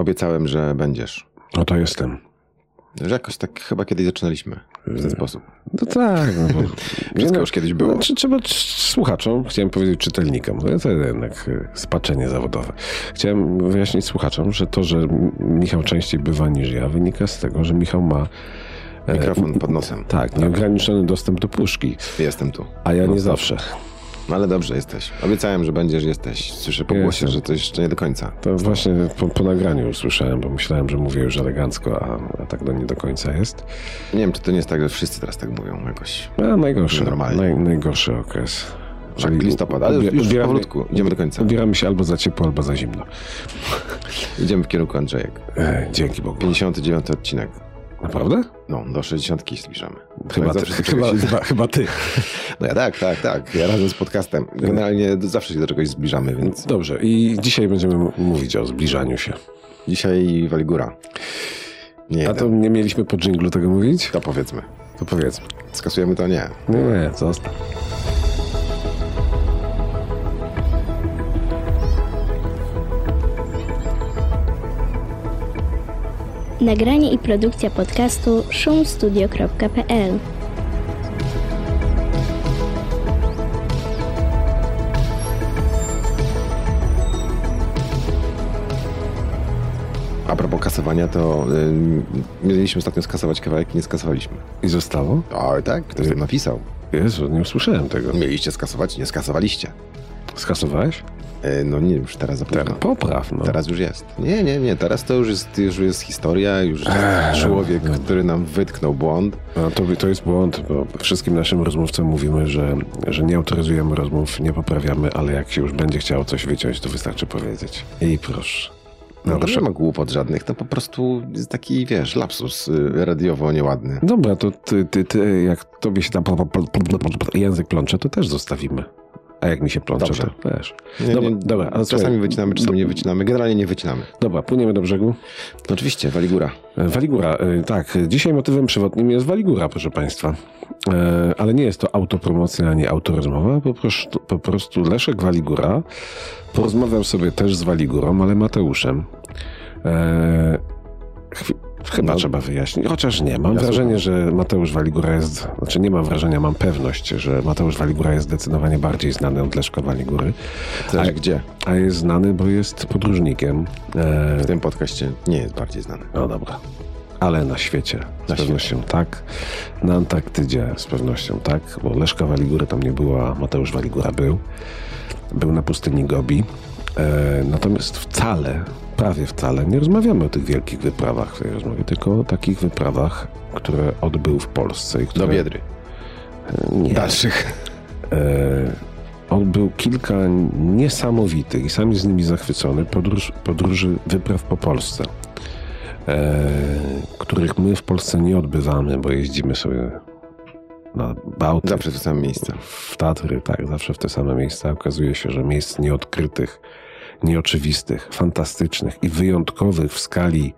Obiecałem, że będziesz. No to jestem. Że jakoś tak chyba kiedyś zaczynaliśmy w ten sposób. No tak. No bo, Wszystko już kiedyś było. Znaczy, trzeba słuchaczom, chciałem powiedzieć czytelnikom, no to jednak y, spaczenie zawodowe. Chciałem wyjaśnić słuchaczom, że to, że Michał częściej bywa niż ja, wynika z tego, że Michał ma e, Mikrofon pod nosem. tak, nieograniczony dostęp do puszki, Jestem tu. a ja No nie stop. zawsze. No ale dobrze jesteś. Obiecałem, że będziesz, jesteś. Słyszę po głosie, że to jeszcze nie do końca. To właśnie po, po nagraniu usłyszałem, bo myślałem, że mówię już elegancko, a, a tak do nie do końca jest. Nie wiem, czy to nie jest tak, że wszyscy teraz tak mówią jakoś. A najgorszy, Normalnie. naj, najgorszy okres. Tak, listopad, ale już ubieramy- powolutku, idziemy do końca. Ubieramy się albo za ciepło, albo za zimno. Idziemy w kierunku Andrzejek. E, dzięki Bogu. 59 odcinek. Naprawdę? No, do 60 się zbliżamy. Chyba ty, chyba, chyba, chyba ty. No ja tak, tak, tak. Ja razem z podcastem. Generalnie zawsze się do czegoś zbliżamy, więc Dobrze, i dzisiaj będziemy mówić o zbliżaniu się. dzisiaj wali góra. Nie, A to nie mieliśmy po dżinglu tego mówić? to powiedzmy. To powiedzmy. Skasujemy to nie. Nie, nie, zostaw. Nagranie i produkcja podcastu szumstudio.pl A propos kasowania, to y, mieliśmy ostatnio skasować kawałek i nie skasowaliśmy. I zostało? Oj, tak, ktoś tam napisał. Jezu, nie usłyszałem tego. Mieliście skasować, nie skasowaliście. Skasowałeś? Y, no nie, już teraz za późno. Teraz popraw, no. Teraz już jest. Nie, nie, nie, teraz to już jest, już jest historia, już jest Eee, człowiek, no. który nam wytknął błąd. No, to, to jest błąd, bo wszystkim naszym rozmówcom mówimy, że, że nie autoryzujemy rozmów, nie poprawiamy, ale jak się już będzie chciało coś wyciąć, to wystarczy powiedzieć. I proszę. No, Dobrze. nie ma głupot żadnych, to po prostu jest taki, wiesz, lapsus y, radiowo nieładny. Dobra, to ty, ty, ty jak tobie się tam język plącze, to też zostawimy. A jak mi się plącze, Dobrze. to też. Nie, Dobra, nie, dobra, ale czasami słuchaj, wycinamy, czasami nie wycinamy. Generalnie nie wycinamy. Dobra, płyniemy do brzegu. No oczywiście, Waligura. E, Waligura, e, tak. Dzisiaj motywem przewodnim jest Waligura, proszę Państwa. E, Ale nie jest to autopromocja ani autorozmowa, po prostu, po prostu Leszek Waligura porozmawiał sobie też z Waligurą, ale Mateuszem. Chwi- Chyba No. trzeba wyjaśnić, chociaż nie. Mam Ja wrażenie, że Mateusz Waligura jest, znaczy nie mam wrażenia, mam pewność, że Mateusz Waligura jest zdecydowanie bardziej znany od Leszka Waligury, Też A- gdzie? a jest znany, bo jest podróżnikiem. E, W tym podcaście nie jest bardziej znany. no dobra. Ale na świecie z Na pewnością tak. Na Antarktydzie z pewnością tak, bo Leszka Waligury tam nie było, a Mateusz Waligura był. Był na pustyni Gobi. E, natomiast wcale, prawie wcale, nie rozmawiamy o tych wielkich wyprawach tej rozmowie, tylko o takich wyprawach, które odbył w Polsce. I które, Do Biedry. Nie. Dalszych. E, odbył kilka niesamowitych i sam jest z nimi zachwycony podróż, podróży wypraw po Polsce, e, których my w Polsce nie odbywamy, bo jeździmy sobie na Bałtyk, Zawsze w to samo miejsce. w Tatry, tak, zawsze w te same miejsca. Okazuje się, że miejsc nieodkrytych, nieoczywistych, fantastycznych i wyjątkowych w skali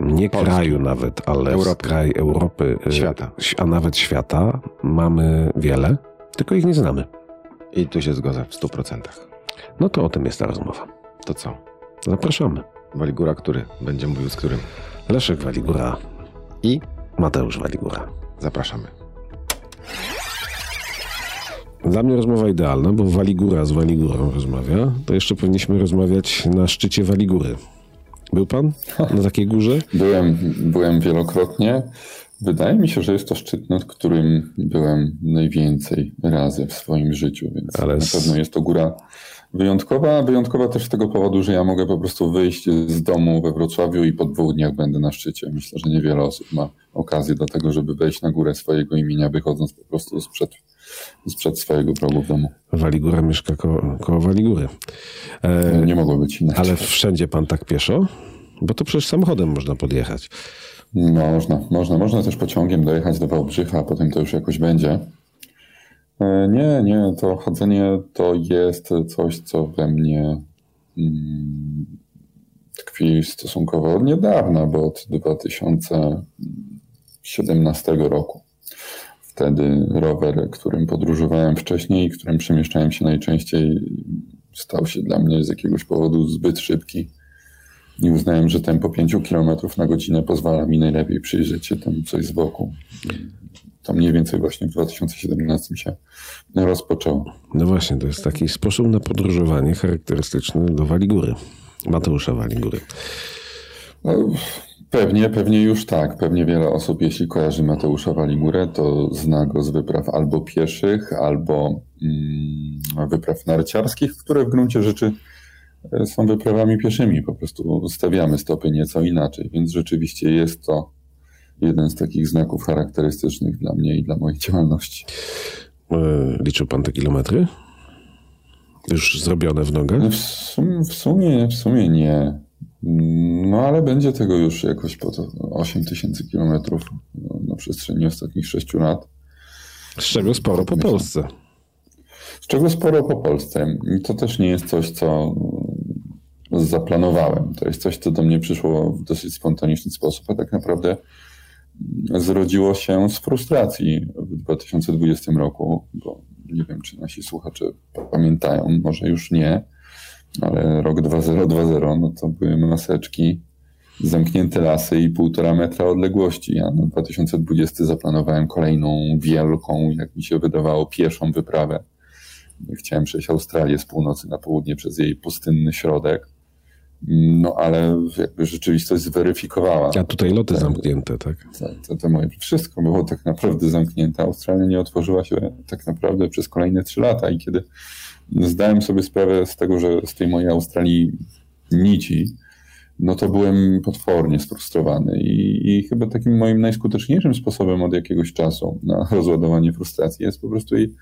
nie Polski. kraju nawet, ale Europy. kraj Europy, e, Świata. a nawet świata, mamy wiele, tylko ich nie znamy. I tu się zgodzę w 100%. No to o tym jest ta rozmowa. To co? Zapraszamy. Waligura, który będzie mówił z którym? Leszek Waligura, I Mateusz Waligura. zapraszamy. Dla mnie rozmowa idealna, bo Waligura z Waligurą rozmawia. To jeszcze powinniśmy rozmawiać na szczycie Waligury. Był pan na takiej górze? Byłem, byłem wielokrotnie. Wydaje mi się, że jest to szczyt, nad którym byłem najwięcej razy w swoim życiu, więc Ale na pewno jest to góra wyjątkowa. Wyjątkowa też z tego powodu, że ja mogę po prostu wyjść z domu we Wrocławiu i po dwóch dniach będę na szczycie. Myślę, że niewiele osób ma okazję do tego, żeby wejść na górę swojego imienia, wychodząc po prostu sprzed, sprzed swojego progu w domu. Waligura mieszka ko koło Waligury. E, Nie mogło być inaczej. ale wszędzie pan tak pieszo? Bo to przecież samochodem można podjechać. Można, można, można też pociągiem dojechać do Wałbrzycha, a potem to już jakoś będzie. E, Nie, nie, to chodzenie to jest coś, co we mnie mm, tkwi stosunkowo od niedawna, bo od 2017 roku. Wtedy rower, którym podróżowałem wcześniej, którym przemieszczałem się najczęściej, stał się dla mnie z jakiegoś powodu zbyt szybki i uznałem, że tempo 5 km na godzinę pozwala mi najlepiej przyjrzeć się tam coś z boku. To mniej więcej właśnie w 2017 się rozpoczęło. No właśnie, to jest taki sposób na podróżowanie charakterystyczny do Waligury. Mateusza Waligury. No, pewnie, pewnie już tak. Pewnie wiele osób, jeśli kojarzy Mateusza Waligurę, to zna go z wypraw albo pieszych, albo mm, wypraw narciarskich, które w gruncie rzeczy są wyprawami pieszymi. Po prostu stawiamy stopy nieco inaczej, więc rzeczywiście jest to jeden z takich znaków charakterystycznych dla mnie i dla mojej działalności. E, liczył pan te kilometry? Już zrobione w nogach? No w, sum, w, sumie, w sumie nie. No ale będzie tego już jakoś po 8 tysięcy kilometrów na przestrzeni ostatnich 6 lat. Z czego sporo po Polsce. Z czego sporo po Polsce. To też nie jest coś, co zaplanowałem. To jest coś, co do mnie przyszło w dosyć spontaniczny sposób, a tak naprawdę zrodziło się z frustracji w 2020 roku, bo nie wiem, czy nasi słuchacze pamiętają, może już nie, ale rok 2020, no to były maseczki, zamknięte lasy i półtora metra odległości. Ja na 2020 zaplanowałem kolejną wielką, jak mi się wydawało, pieszą wyprawę. Chciałem przejść Australię z północy na południe przez jej pustynny środek. No ale jakby rzeczywistość zweryfikowała. A tutaj loty zamknięte, tak? To, to, moje, wszystko było tak naprawdę zamknięte. Australia nie otworzyła się tak naprawdę przez kolejne trzy lata i kiedy zdałem sobie sprawę z tego, że z tej mojej Australii nici, no to byłem potwornie sfrustrowany i, i chyba takim moim najskuteczniejszym sposobem od jakiegoś czasu na rozładowanie frustracji jest po prostu jej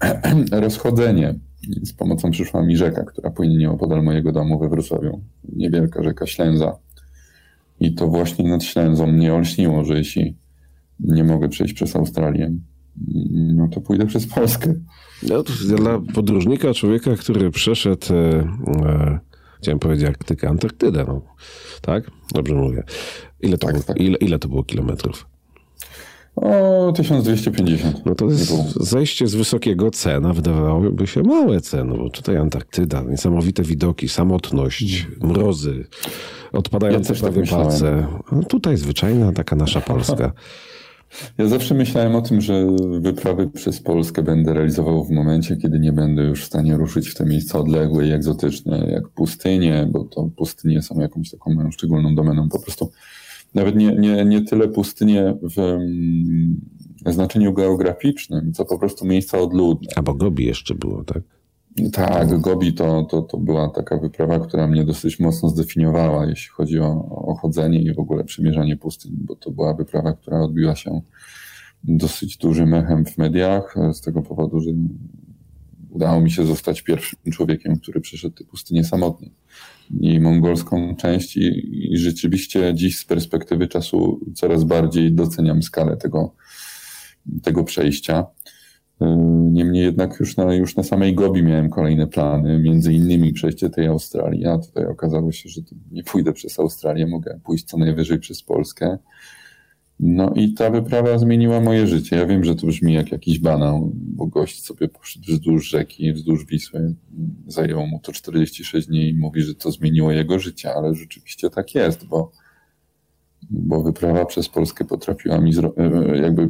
rozchodzenie. Z pomocą przyszła mi rzeka, która płynie nieopodal mojego domu we Wrocławiu. Niewielka rzeka Ślęza. I to właśnie nad Ślęzą mnie olśniło, że jeśli nie mogę przejść przez Australię, no to pójdę przez Polskę. No, dla podróżnika, człowieka, który przeszedł, e, e, chciałem powiedzieć, Arktykę, Antarktydę, no, tak? Dobrze mówię. Ile to, Tak, było, tak. Ile, ile to było kilometrów? O, 1250. No to jest zejście z wysokiego C, no wydawałoby się małe C, no bo tutaj Antarktyda, niesamowite widoki, samotność, mrozy, odpadające Ja tak prawie myślałem. palce. No tutaj zwyczajna taka nasza Polska. Ja zawsze myślałem o tym, że wyprawy przez Polskę będę realizował w momencie, kiedy nie będę już w stanie ruszyć w te miejsca odległe i egzotyczne, jak pustynie, bo to pustynie są jakąś taką moją szczególną domeną. Po prostu nawet nie, nie, nie tyle pustynie w znaczeniu geograficznym, co po prostu miejsca odludne. A bo Gobi jeszcze było, tak? Tak, Gobi to, to, to była taka wyprawa, która mnie dosyć mocno zdefiniowała, jeśli chodzi o, o chodzenie i w ogóle przemierzanie pustyń, bo to była wyprawa, która odbiła się dosyć dużym echem w mediach, z tego powodu, że udało mi się zostać pierwszym człowiekiem, który przeszedł tę pustynię samotnie. I mongolską część i, i rzeczywiście dziś z perspektywy czasu coraz bardziej doceniam skalę tego, tego przejścia. Yy, Niemniej jednak już na, już na samej Gobi miałem kolejne plany, między innymi przejście tej Australii, a tutaj okazało się, że nie pójdę przez Australię, mogę pójść co najwyżej przez Polskę. No i ta wyprawa zmieniła moje życie. Ja wiem, że to brzmi jak jakiś banał, bo gość sobie poszedł wzdłuż rzeki, wzdłuż Wisły, zajęło mu to 46 dni i mówi, że to zmieniło jego życie, ale rzeczywiście tak jest, bo, bo wyprawa przez Polskę potrafiła mi e, jakby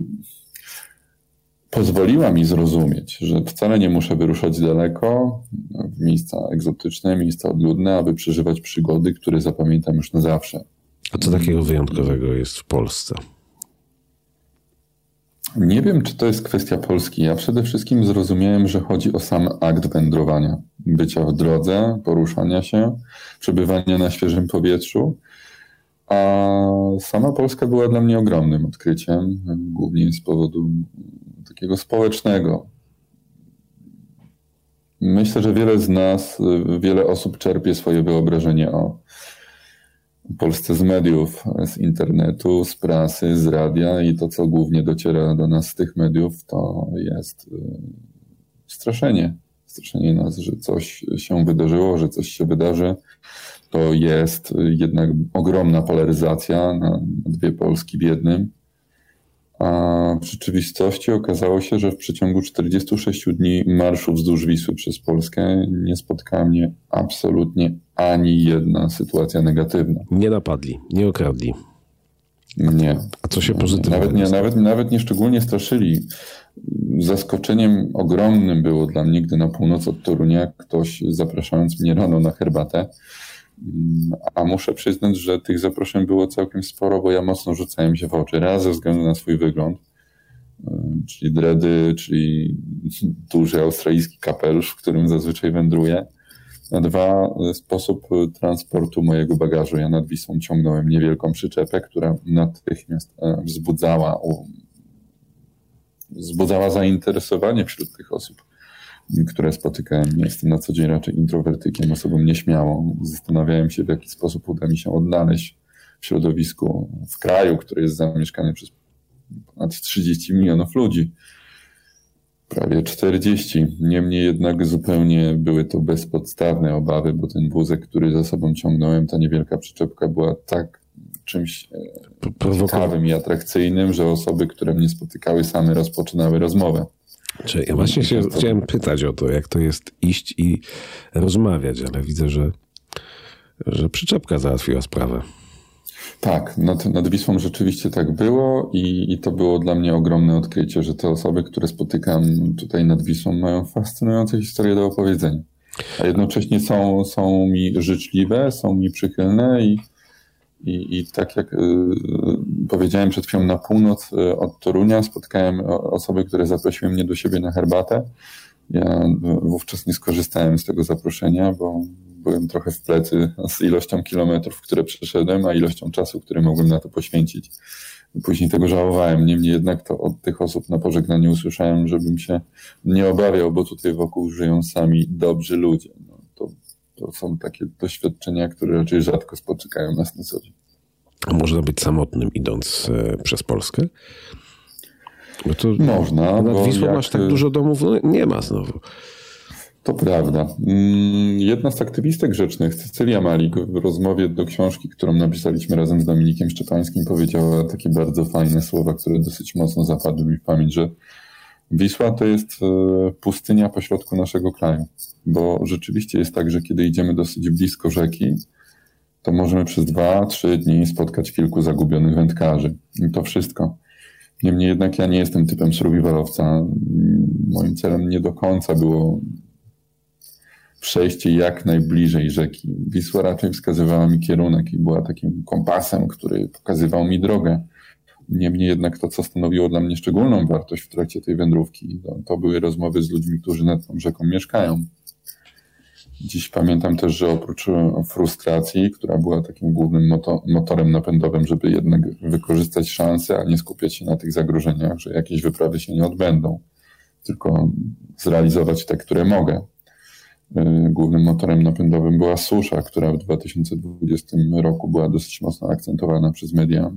pozwoliła mi zrozumieć, że wcale nie muszę wyruszać daleko w miejsca egzotyczne, miejsca odludne, aby przeżywać przygody, które zapamiętam już na zawsze. A co takiego wyjątkowego jest w Polsce? Nie wiem, czy to jest kwestia Polski. Ja przede wszystkim zrozumiałem, że chodzi o sam akt wędrowania, bycia w drodze, poruszania się, przebywania na świeżym powietrzu. A sama Polska była dla mnie ogromnym odkryciem, głównie z powodu takiego społecznego. Myślę, że wiele z nas, wiele osób czerpie swoje wyobrażenie o Polsce z mediów, z internetu, z prasy, z radia i to, co głównie dociera do nas z tych mediów, to jest y, straszenie. Straszenie nas, że coś się wydarzyło, że coś się wydarzy. To jest jednak ogromna polaryzacja na dwie Polski w jednym. A w rzeczywistości okazało się, że w przeciągu 46 dni marszu wzdłuż Wisły przez Polskę nie spotkała mnie absolutnie ani jedna sytuacja negatywna. Nie napadli, nie okradli. Nie. A co się pozytywnego Nawet nie, nawet, nawet nie szczególnie straszyli. Zaskoczeniem ogromnym było dla mnie, gdy na północ od Torunia ktoś zapraszając mnie rano na herbatę, a muszę przyznać, że tych zaproszeń było całkiem sporo, bo ja mocno rzucałem się w oczy. Raz ze względu na swój wygląd, y, czyli dredy, czyli duży australijski kapelusz, w którym zazwyczaj wędruję. A dwa, y, sposób y, transportu mojego bagażu. Ja nad Wisłą ciągnąłem niewielką przyczepę, która natychmiast e, wzbudzała, wzbudzała zainteresowanie wśród tych osób które spotykałem. Jestem na co dzień raczej introwertykiem, osobą nieśmiałą. Zastanawiałem się, w jaki sposób uda mi się odnaleźć w środowisku, w kraju, który jest zamieszkany przez ponad 30 milionów ludzi. Prawie 40. Niemniej jednak zupełnie były to bezpodstawne obawy, bo ten wózek, który za sobą ciągnąłem, ta niewielka przyczepka była tak czymś e, ciekawym i atrakcyjnym, że osoby, które mnie spotykały, same rozpoczynały rozmowę. Czy ja właśnie się chciałem pytać o to, jak to jest iść i rozmawiać, ale widzę, że, że przyczepka załatwiła sprawę. Tak, nad, nad Wisłą rzeczywiście tak było i, i to było dla mnie ogromne odkrycie, że te osoby, które spotykam tutaj nad Wisłą mają fascynujące historie do opowiedzenia. A jednocześnie są, są mi życzliwe, są mi przychylne i, i, i tak jak y, powiedziałem przed chwilą, na północ y, od Torunia spotkałem osoby, które zaprosiły mnie do siebie na herbatę. Ja wówczas nie skorzystałem z tego zaproszenia, bo byłem trochę w plecy z ilością kilometrów, które przeszedłem, a ilością czasu, który mogłem na to poświęcić. Później tego żałowałem. Niemniej jednak to od tych osób na pożegnaniu usłyszałem, żebym się nie obawiał, bo tutaj wokół żyją sami dobrzy ludzie. To, są takie doświadczenia, które raczej rzadko spotykają nas na co dzień. A można być samotnym idąc e, przez Polskę? Bo to Można, nad Wisłą jak- aż tak dużo domów no, nie ma znowu. To prawda. Mm, Jedna z aktywistek grzecznych, Cecylia Malik, w rozmowie do książki, którą napisaliśmy razem z Dominikiem Szczepańskim, powiedziała takie bardzo fajne słowa, które dosyć mocno zapadły mi w pamięć, że Wisła to jest e, pustynia pośrodku naszego kraju, bo rzeczywiście jest tak, że kiedy idziemy dosyć blisko rzeki, to możemy przez dwa, trzy dni spotkać kilku zagubionych wędkarzy. I to wszystko. Niemniej jednak ja nie jestem typem survivalowca. Moim celem nie do końca było przejście jak najbliżej rzeki. Wisła raczej wskazywała mi kierunek i była takim kompasem, który pokazywał mi drogę. Niemniej jednak to, co stanowiło dla mnie szczególną wartość w trakcie tej wędrówki, to, to były rozmowy z ludźmi, którzy nad tą rzeką mieszkają. Dziś pamiętam też, że oprócz e, frustracji, która była takim głównym moto, motorem napędowym, żeby jednak wykorzystać szanse, a nie skupiać się na tych zagrożeniach, że jakieś wyprawy się nie odbędą, tylko zrealizować te, które mogę. E, Głównym motorem napędowym była susza, która w 2020 roku była dosyć mocno akcentowana przez media.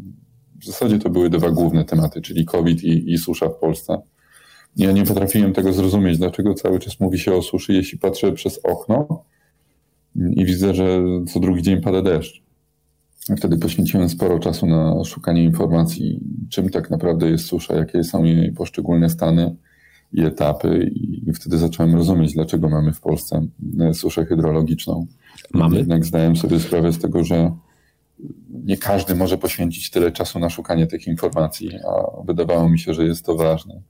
W zasadzie to były dwa główne tematy, czyli COVID i, i susza w Polsce. Ja nie potrafiłem tego zrozumieć, dlaczego cały czas mówi się o suszy, jeśli patrzę przez okno i widzę, że co drugi dzień pada deszcz. Wtedy poświęciłem sporo czasu na szukanie informacji, czym tak naprawdę jest susza, jakie są jej poszczególne stany i etapy, i wtedy zacząłem rozumieć, dlaczego mamy w Polsce e, suszę hydrologiczną. Mamy? Jednak zdałem sobie sprawę z tego, że nie każdy może poświęcić tyle czasu na szukanie tych informacji, a wydawało mi się, że jest to ważne.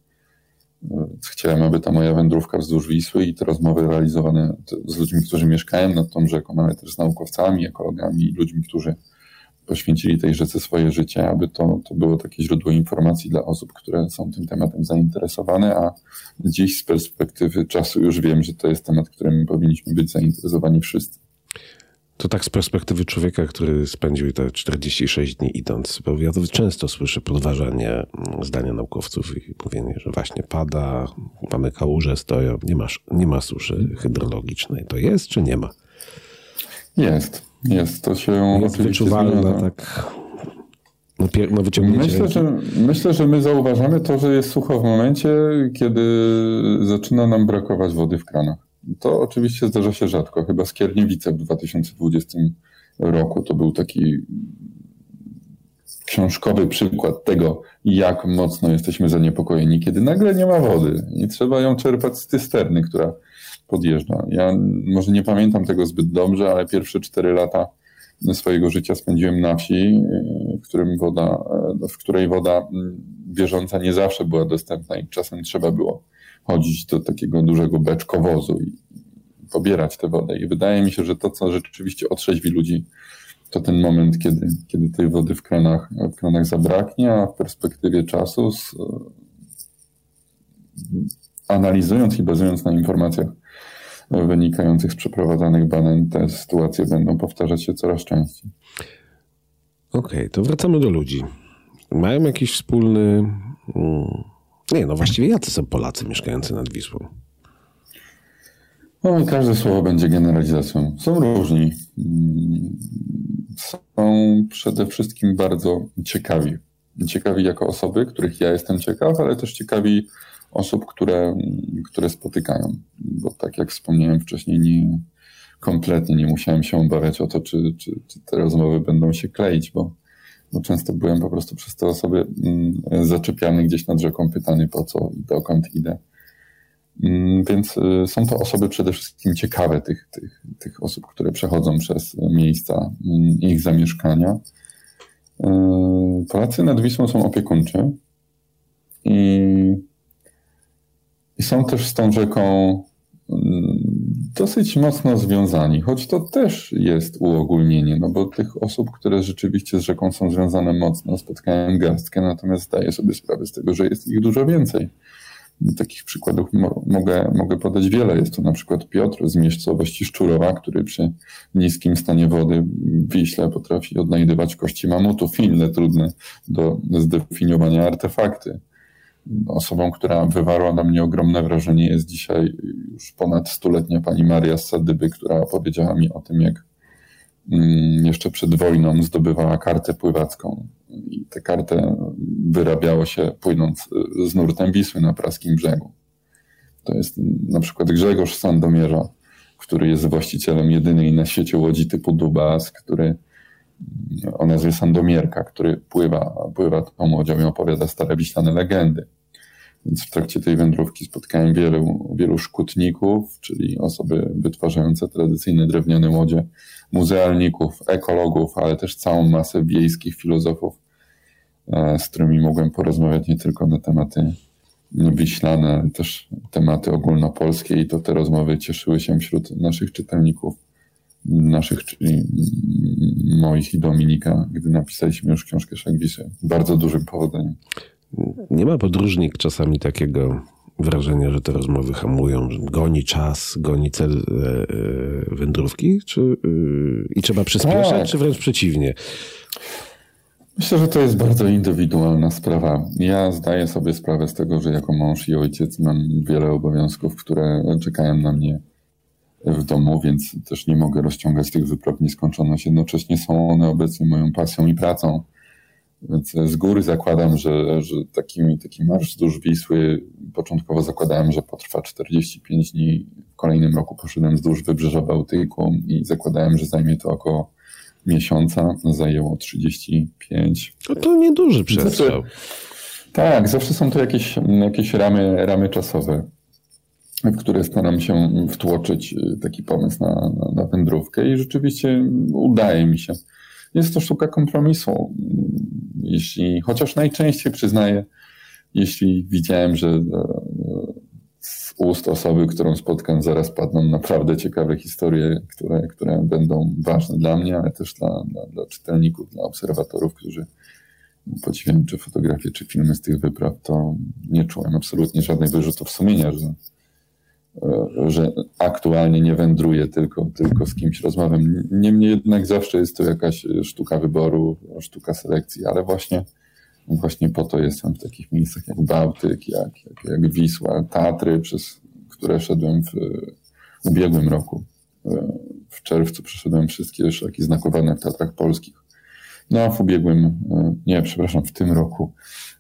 Chciałem, aby ta moja wędrówka wzdłuż Wisły i te rozmowy realizowane z ludźmi, którzy mieszkają nad tą rzeką, ale też z naukowcami, ekologami ludźmi, którzy poświęcili tej rzece swoje życie, aby to, to było takie źródło informacji dla osób, które są tym tematem zainteresowane, a dziś z perspektywy czasu już wiem, że to jest temat, którym powinniśmy być zainteresowani wszyscy. To tak z perspektywy człowieka, który spędził te 46 dni idąc, bo ja to często słyszę podważanie mm, zdania naukowców i mówienie, że właśnie pada, mamy kałuże, stoją, nie ma, nie ma suszy hydrologicznej. To jest czy nie ma? Jest, jest. To się Jest wyczuwalne, zmienia. tak no, pier- no wyciągnięcie Myślę ręki. że, myślę, że my zauważamy to, że jest sucho w momencie, kiedy zaczyna nam brakować wody w kranach. To oczywiście zdarza się rzadko. Chyba Skierniewice w 2020 roku to był taki książkowy przykład tego, jak mocno jesteśmy zaniepokojeni, kiedy nagle nie ma wody i trzeba ją czerpać z cysterny, która podjeżdża. Ja może nie pamiętam tego zbyt dobrze, ale pierwsze cztery lata swojego życia spędziłem na wsi, w, którym woda, w której woda bieżąca nie zawsze była dostępna i czasem trzeba było chodzić do takiego dużego beczkowozu i pobierać tę wodę. I wydaje mi się, że to, co rzeczywiście otrzeźwi ludzi, to ten moment, kiedy, kiedy tej wody w kranach, w kranach zabraknie, a w perspektywie czasu, z, analizując i bazując na informacjach wynikających z przeprowadzanych badań, te sytuacje będą powtarzać się coraz częściej. Okej, okay, to wracamy do ludzi. Mają jakiś wspólny. Mm, nie, no właściwie jacy są Polacy mieszkający nad Wisłą? No, każde słowo będzie generalizacją. Są różni. Są przede wszystkim bardzo ciekawi. Ciekawi jako osoby, których ja jestem ciekaw, ale też ciekawi osób, które, które spotykają. Bo tak jak wspomniałem wcześniej, nie, kompletnie nie musiałem się obawiać o to, czy, czy, czy te rozmowy będą się kleić, bo, bo często byłem po prostu przez te osoby mm, zaczepiany gdzieś nad rzeką, pytany po co i dokąd idę. Mm, więc y, są to osoby przede wszystkim ciekawe tych, tych, tych osób, które przechodzą przez miejsca mm, ich zamieszkania. Y, Polacy nad Wisłą są opiekuńczy i, i są też z tą rzeką dosyć mocno związani, choć to też jest uogólnienie, no bo tych osób, które rzeczywiście z rzeką są związane mocno, spotkałem garstkę, natomiast zdaję sobie sprawę z tego, że jest ich dużo więcej. Takich przykładów mo mogę, mogę podać wiele. Jest to na przykład Piotr z miejscowości Szczurowa, który przy niskim stanie wody w Wiśle potrafi odnajdywać kości mamutów i inne trudne do zdefiniowania artefakty. Osobą, która wywarła na mnie ogromne wrażenie jest dzisiaj już ponad stuletnia pani Maria Sadyby, która opowiedziała mi o tym, jak mm, jeszcze przed wojną zdobywała kartę pływacką i tę kartę wyrabiało się płynąc z nurtem Wisły na praskim brzegu. To jest na przykład Grzegorz Sandomierza, który jest właścicielem jedynej na świecie łodzi typu Dubas, który o nazwie Sandomierka, który pływa, pływa tą łodzią i opowiada stare wiślane legendy. Więc w trakcie tej wędrówki spotkałem wielu, wielu szkutników, czyli osoby wytwarzające tradycyjne drewniane łodzie, muzealników, ekologów, ale też całą masę wiejskich filozofów, e, z którymi mogłem porozmawiać nie tylko na tematy wiślane, ale też tematy ogólnopolskie i to te rozmowy cieszyły się wśród naszych czytelników, naszych, czyli moich i Dominika, gdy napisaliśmy już książkę Szak Wisły. Bardzo dużym powodzeniem. Nie ma podróżnik czasami takiego wrażenia, że te rozmowy hamują, że goni czas, goni cel e, e, wędrówki, czy, e, i trzeba przyspieszać, tak. czy wręcz przeciwnie? Myślę, że to jest bardzo indywidualna sprawa. Ja zdaję sobie sprawę z tego, że jako mąż i ojciec mam wiele obowiązków, które czekają na mnie w domu, więc też nie mogę rozciągać tych wypraw w nieskończoność. Jednocześnie są one obecnie moją pasją i pracą. Więc z góry zakładam, że, że taki, taki marsz wzdłuż Wisły, początkowo zakładałem, że potrwa 45 dni. W kolejnym roku poszedłem wzdłuż wybrzeża Bałtyku i zakładałem, że zajmie to około miesiąca. Zajęło 35. No to nieduży przestrzał. Tak, zawsze są to jakieś, jakieś ramy, ramy czasowe, w które staram się wtłoczyć taki pomysł na, na, na wędrówkę i rzeczywiście udaje mi się. Jest to sztuka kompromisu. Jeśli, chociaż najczęściej przyznaję, jeśli widziałem, że e, z ust osoby, którą spotkam, zaraz padną naprawdę ciekawe historie, które, które będą ważne dla mnie, ale też dla, dla, dla czytelników, dla obserwatorów, którzy podziwiają czy fotografie, czy filmy z tych wypraw, to nie czułem absolutnie żadnych wyrzutów sumienia, że E, że aktualnie nie wędruję tylko, tylko z kimś rozmawiam. Niemniej jednak zawsze jest to jakaś sztuka wyboru, sztuka selekcji, ale właśnie, właśnie po to jestem w takich miejscach jak Bałtyk, jak, jak, jak Wisła, Tatry, przez które szedłem w ubiegłym roku. E, w czerwcu przeszedłem wszystkie szlaki znakowane w Tatrach Polskich. No, w ubiegłym, e, nie, przepraszam, w tym roku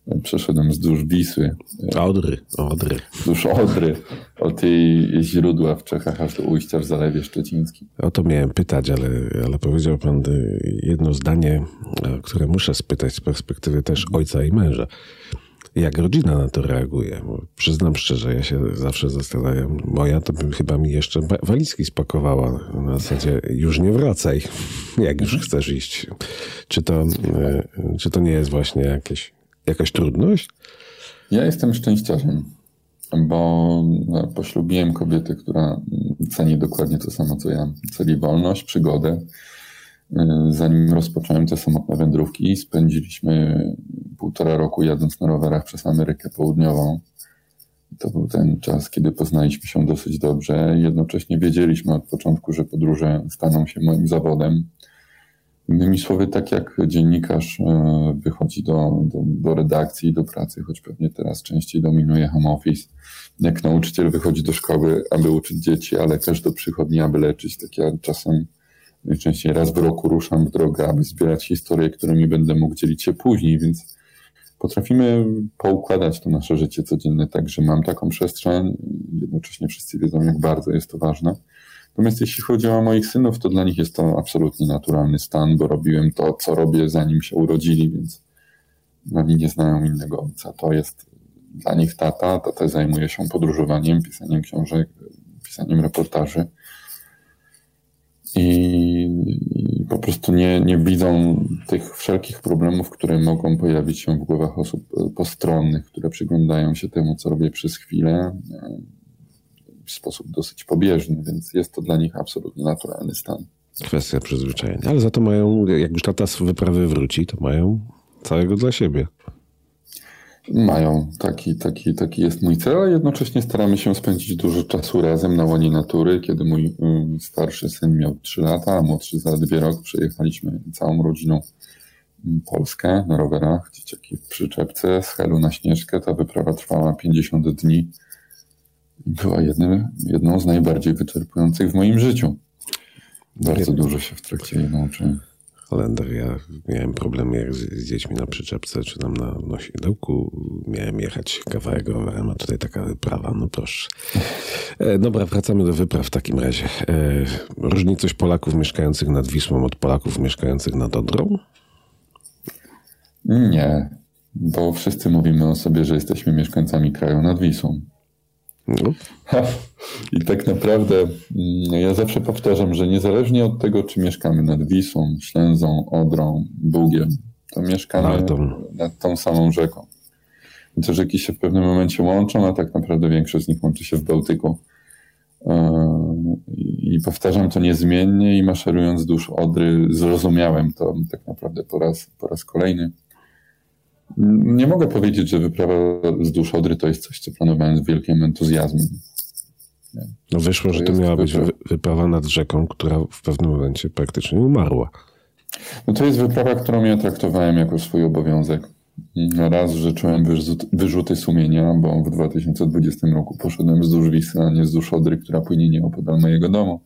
e, przeszedłem wzdłuż Wisły. Odry, Odry. Wzdłuż Odry, od jej źródła w Czechach aż do ujścia w Zalewie Szczecińskim. O to miałem pytać, ale, ale powiedział pan jedno zdanie, które muszę spytać z perspektywy też ojca i męża. Jak rodzina na to reaguje? Bo przyznam szczerze, ja się zawsze zastanawiam. Moja to by chyba mi jeszcze walizki spakowała. Na zasadzie już nie wracaj, jak już chcesz iść. Czy to, e, czy to nie jest właśnie jakieś, jakaś trudność? Ja jestem szczęściarzem, bo no, poślubiłem kobietę, która ceni dokładnie to samo co ja. Celi wolność, przygodę, zanim rozpocząłem te samotne wędrówki, spędziliśmy półtora roku jadąc na rowerach przez Amerykę Południową. To był ten czas, kiedy poznaliśmy się dosyć dobrze. Jednocześnie wiedzieliśmy od początku, że podróże staną się moim zawodem. Innymi słowy, tak jak dziennikarz e, wychodzi do, do, do redakcji, do pracy, choć pewnie teraz częściej dominuje home office, jak nauczyciel wychodzi do szkoły, aby uczyć dzieci, a lekarz do przychodni, aby leczyć, tak ja czasem Najczęściej raz w roku ruszam w drogę, aby zbierać historie, którymi będę mógł dzielić się później, więc potrafimy poukładać to nasze życie codzienne tak, że mam taką przestrzeń, jednocześnie wszyscy wiedzą, jak bardzo jest to ważne. Natomiast jeśli chodzi o moich synów, to dla nich jest to absolutnie naturalny stan, bo robiłem to, co robię, zanim się urodzili, więc oni nie znają innego ojca. To jest dla nich tata, tata zajmuje się podróżowaniem, pisaniem książek, pisaniem reportaży i po prostu nie, nie widzą tych wszelkich problemów, które mogą pojawić się w głowach osób postronnych, które przyglądają się temu, co robię przez chwilę e, w sposób dosyć pobieżny, więc jest to dla nich absolutnie naturalny stan. Kwestia przyzwyczajenia, ale za to mają, jak już tata z wyprawy wróci, to mają całego dla siebie. Mają. Taki, taki, taki jest mój cel, a jednocześnie staramy się spędzić dużo czasu razem na łonie natury. Kiedy mój um, starszy syn miał 3 lata, a młodszy zaledwie rok, przejechaliśmy całą rodziną um, Polskę na rowerach, dzieciaki w przyczepce, z Helu na Śnieżkę. Ta wyprawa trwała 50 dni. Była jednym, jedną z najbardziej wyczerpujących w moim życiu. Bardzo dużo się w trakcie jej nauczyłem. Holender. Ja miałem problemy jak z, z, dziećmi na przyczepce, czy tam na nosidełku. Miałem jechać kawałek rowerem, a tutaj taka wyprawa, no proszę. E, dobra, wracamy do wypraw w takim razie. E, różni coś Polaków mieszkających nad Wisłą od Polaków mieszkających nad Odrą? Nie, bo wszyscy mówimy o sobie, że jesteśmy mieszkańcami kraju nad Wisłą. No. I tak naprawdę mm, ja zawsze powtarzam, że niezależnie od tego, czy mieszkamy nad Wisłą, Ślęzą, Odrą, Bugiem, to mieszkamy nad tą samą rzeką. I te rzeki się w pewnym momencie łączą, a tak naprawdę większość z nich łączy się w Bałtyku. Yy, I powtarzam to niezmiennie i maszerując wzdłuż Odry zrozumiałem to tak naprawdę po raz, po raz kolejny. Nie mogę powiedzieć, że wyprawa wzdłuż Odry to jest coś, co planowałem z wielkim entuzjazmem. No wyszło, to że to miała być wyprawa nad rzeką, która w pewnym momencie praktycznie umarła. No to jest wyprawa, którą ja traktowałem jako swój obowiązek. Raz, że czułem wyrzuty sumienia, bo w 2020 roku poszedłem wzdłuż Wisły, a nie wzdłuż Odry, która płynie nieopodal mojego domu.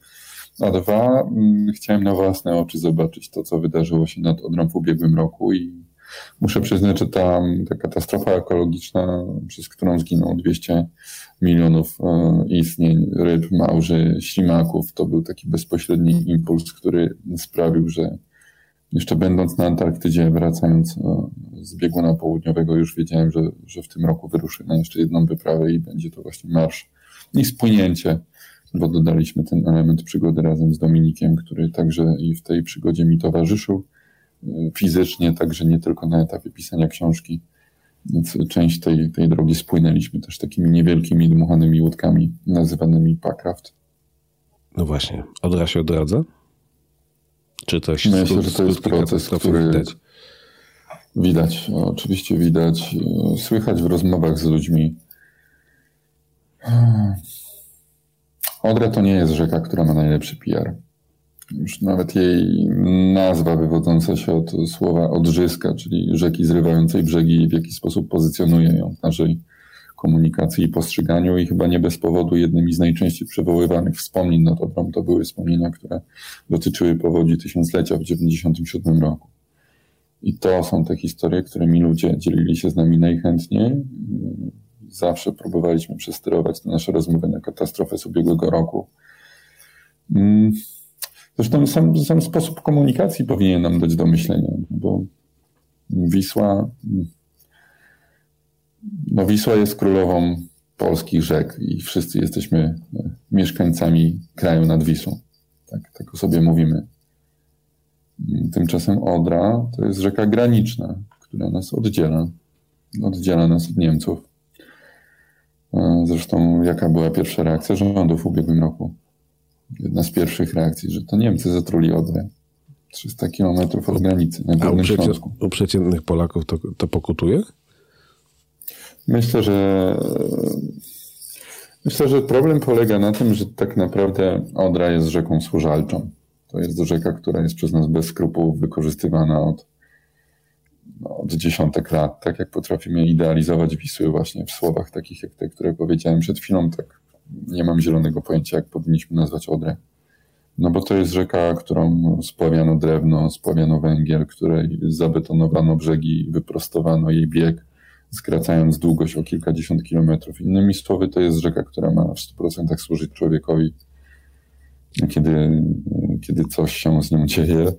A dwa, mm, chciałem na własne oczy zobaczyć to, co wydarzyło się nad Odrą w ubiegłym roku i Muszę przyznać, że ta, ta katastrofa ekologiczna, przez którą zginęło 200 milionów e, istnień ryb, małży, ślimaków, to był taki bezpośredni impuls, który sprawił, że jeszcze będąc na Antarktydzie, wracając e, z bieguna południowego, już wiedziałem, że, że w tym roku wyruszy na jeszcze jedną wyprawę i będzie to właśnie marsz i spłynięcie, bo dodaliśmy ten element przygody razem z Dominikiem, który także i w tej przygodzie mi towarzyszył fizycznie, także nie tylko na etapie pisania książki. Więc część tej, tej drogi spłynęliśmy też takimi niewielkimi dmuchanymi łódkami nazywanymi packraft. No właśnie. Odra się odradza? Czy to się Myślę, że to jest proces, który widać? Widać, oczywiście widać. Słychać w rozmowach z ludźmi. Odra to nie jest rzeka, która ma najlepszy PR już nawet jej nazwa wywodząca się od słowa odrzyska, czyli rzeki zrywającej brzegi, w jaki sposób pozycjonuje ją w naszej komunikacji i postrzeganiu i chyba nie bez powodu jednymi z najczęściej przywoływanych wspomnień nad Odrą to były wspomnienia, które dotyczyły powodzi tysiąclecia w 1997 roku. I to są te historie, którymi ludzie dzielili się z nami najchętniej. Zawsze próbowaliśmy przesterować te nasze rozmowy na katastrofę z ubiegłego roku. Zresztą sam, sam sposób komunikacji powinien nam dać do myślenia, bo Wisła, no Wisła jest królową polskich rzek i wszyscy jesteśmy mieszkańcami kraju nad Wisłą. Tak, tak sobie mówimy. Tymczasem Odra to jest rzeka graniczna, która nas oddziela. Oddziela nas od Niemców. Zresztą jaka była pierwsza reakcja rządu w ubiegłym roku? Jedna z pierwszych reakcji, że to Niemcy zatruli Odrę. 300 kilometrów od granicy na A u, Górnym przecie, Śląsku. u przeciętnych Polaków to, to pokutuje? Myślę, że myślę, że problem polega na tym, że tak naprawdę Odra jest rzeką służalczą. To jest rzeka, która jest przez nas bez skrupułów wykorzystywana od, no, od dziesiątek lat. Tak jak potrafimy idealizować Wisły właśnie w słowach takich jak te, które powiedziałem przed chwilą, tak nie mam zielonego pojęcia, jak powinniśmy nazwać Odrę. No bo to jest rzeka, którą spławiano drewno, spławiano węgiel, której zabetonowano brzegi, wyprostowano jej bieg, skracając długość o kilkadziesiąt kilometrów. Innymi słowy, to jest rzeka, która ma w 100% służyć człowiekowi. Kiedy, kiedy coś się z nią dzieje,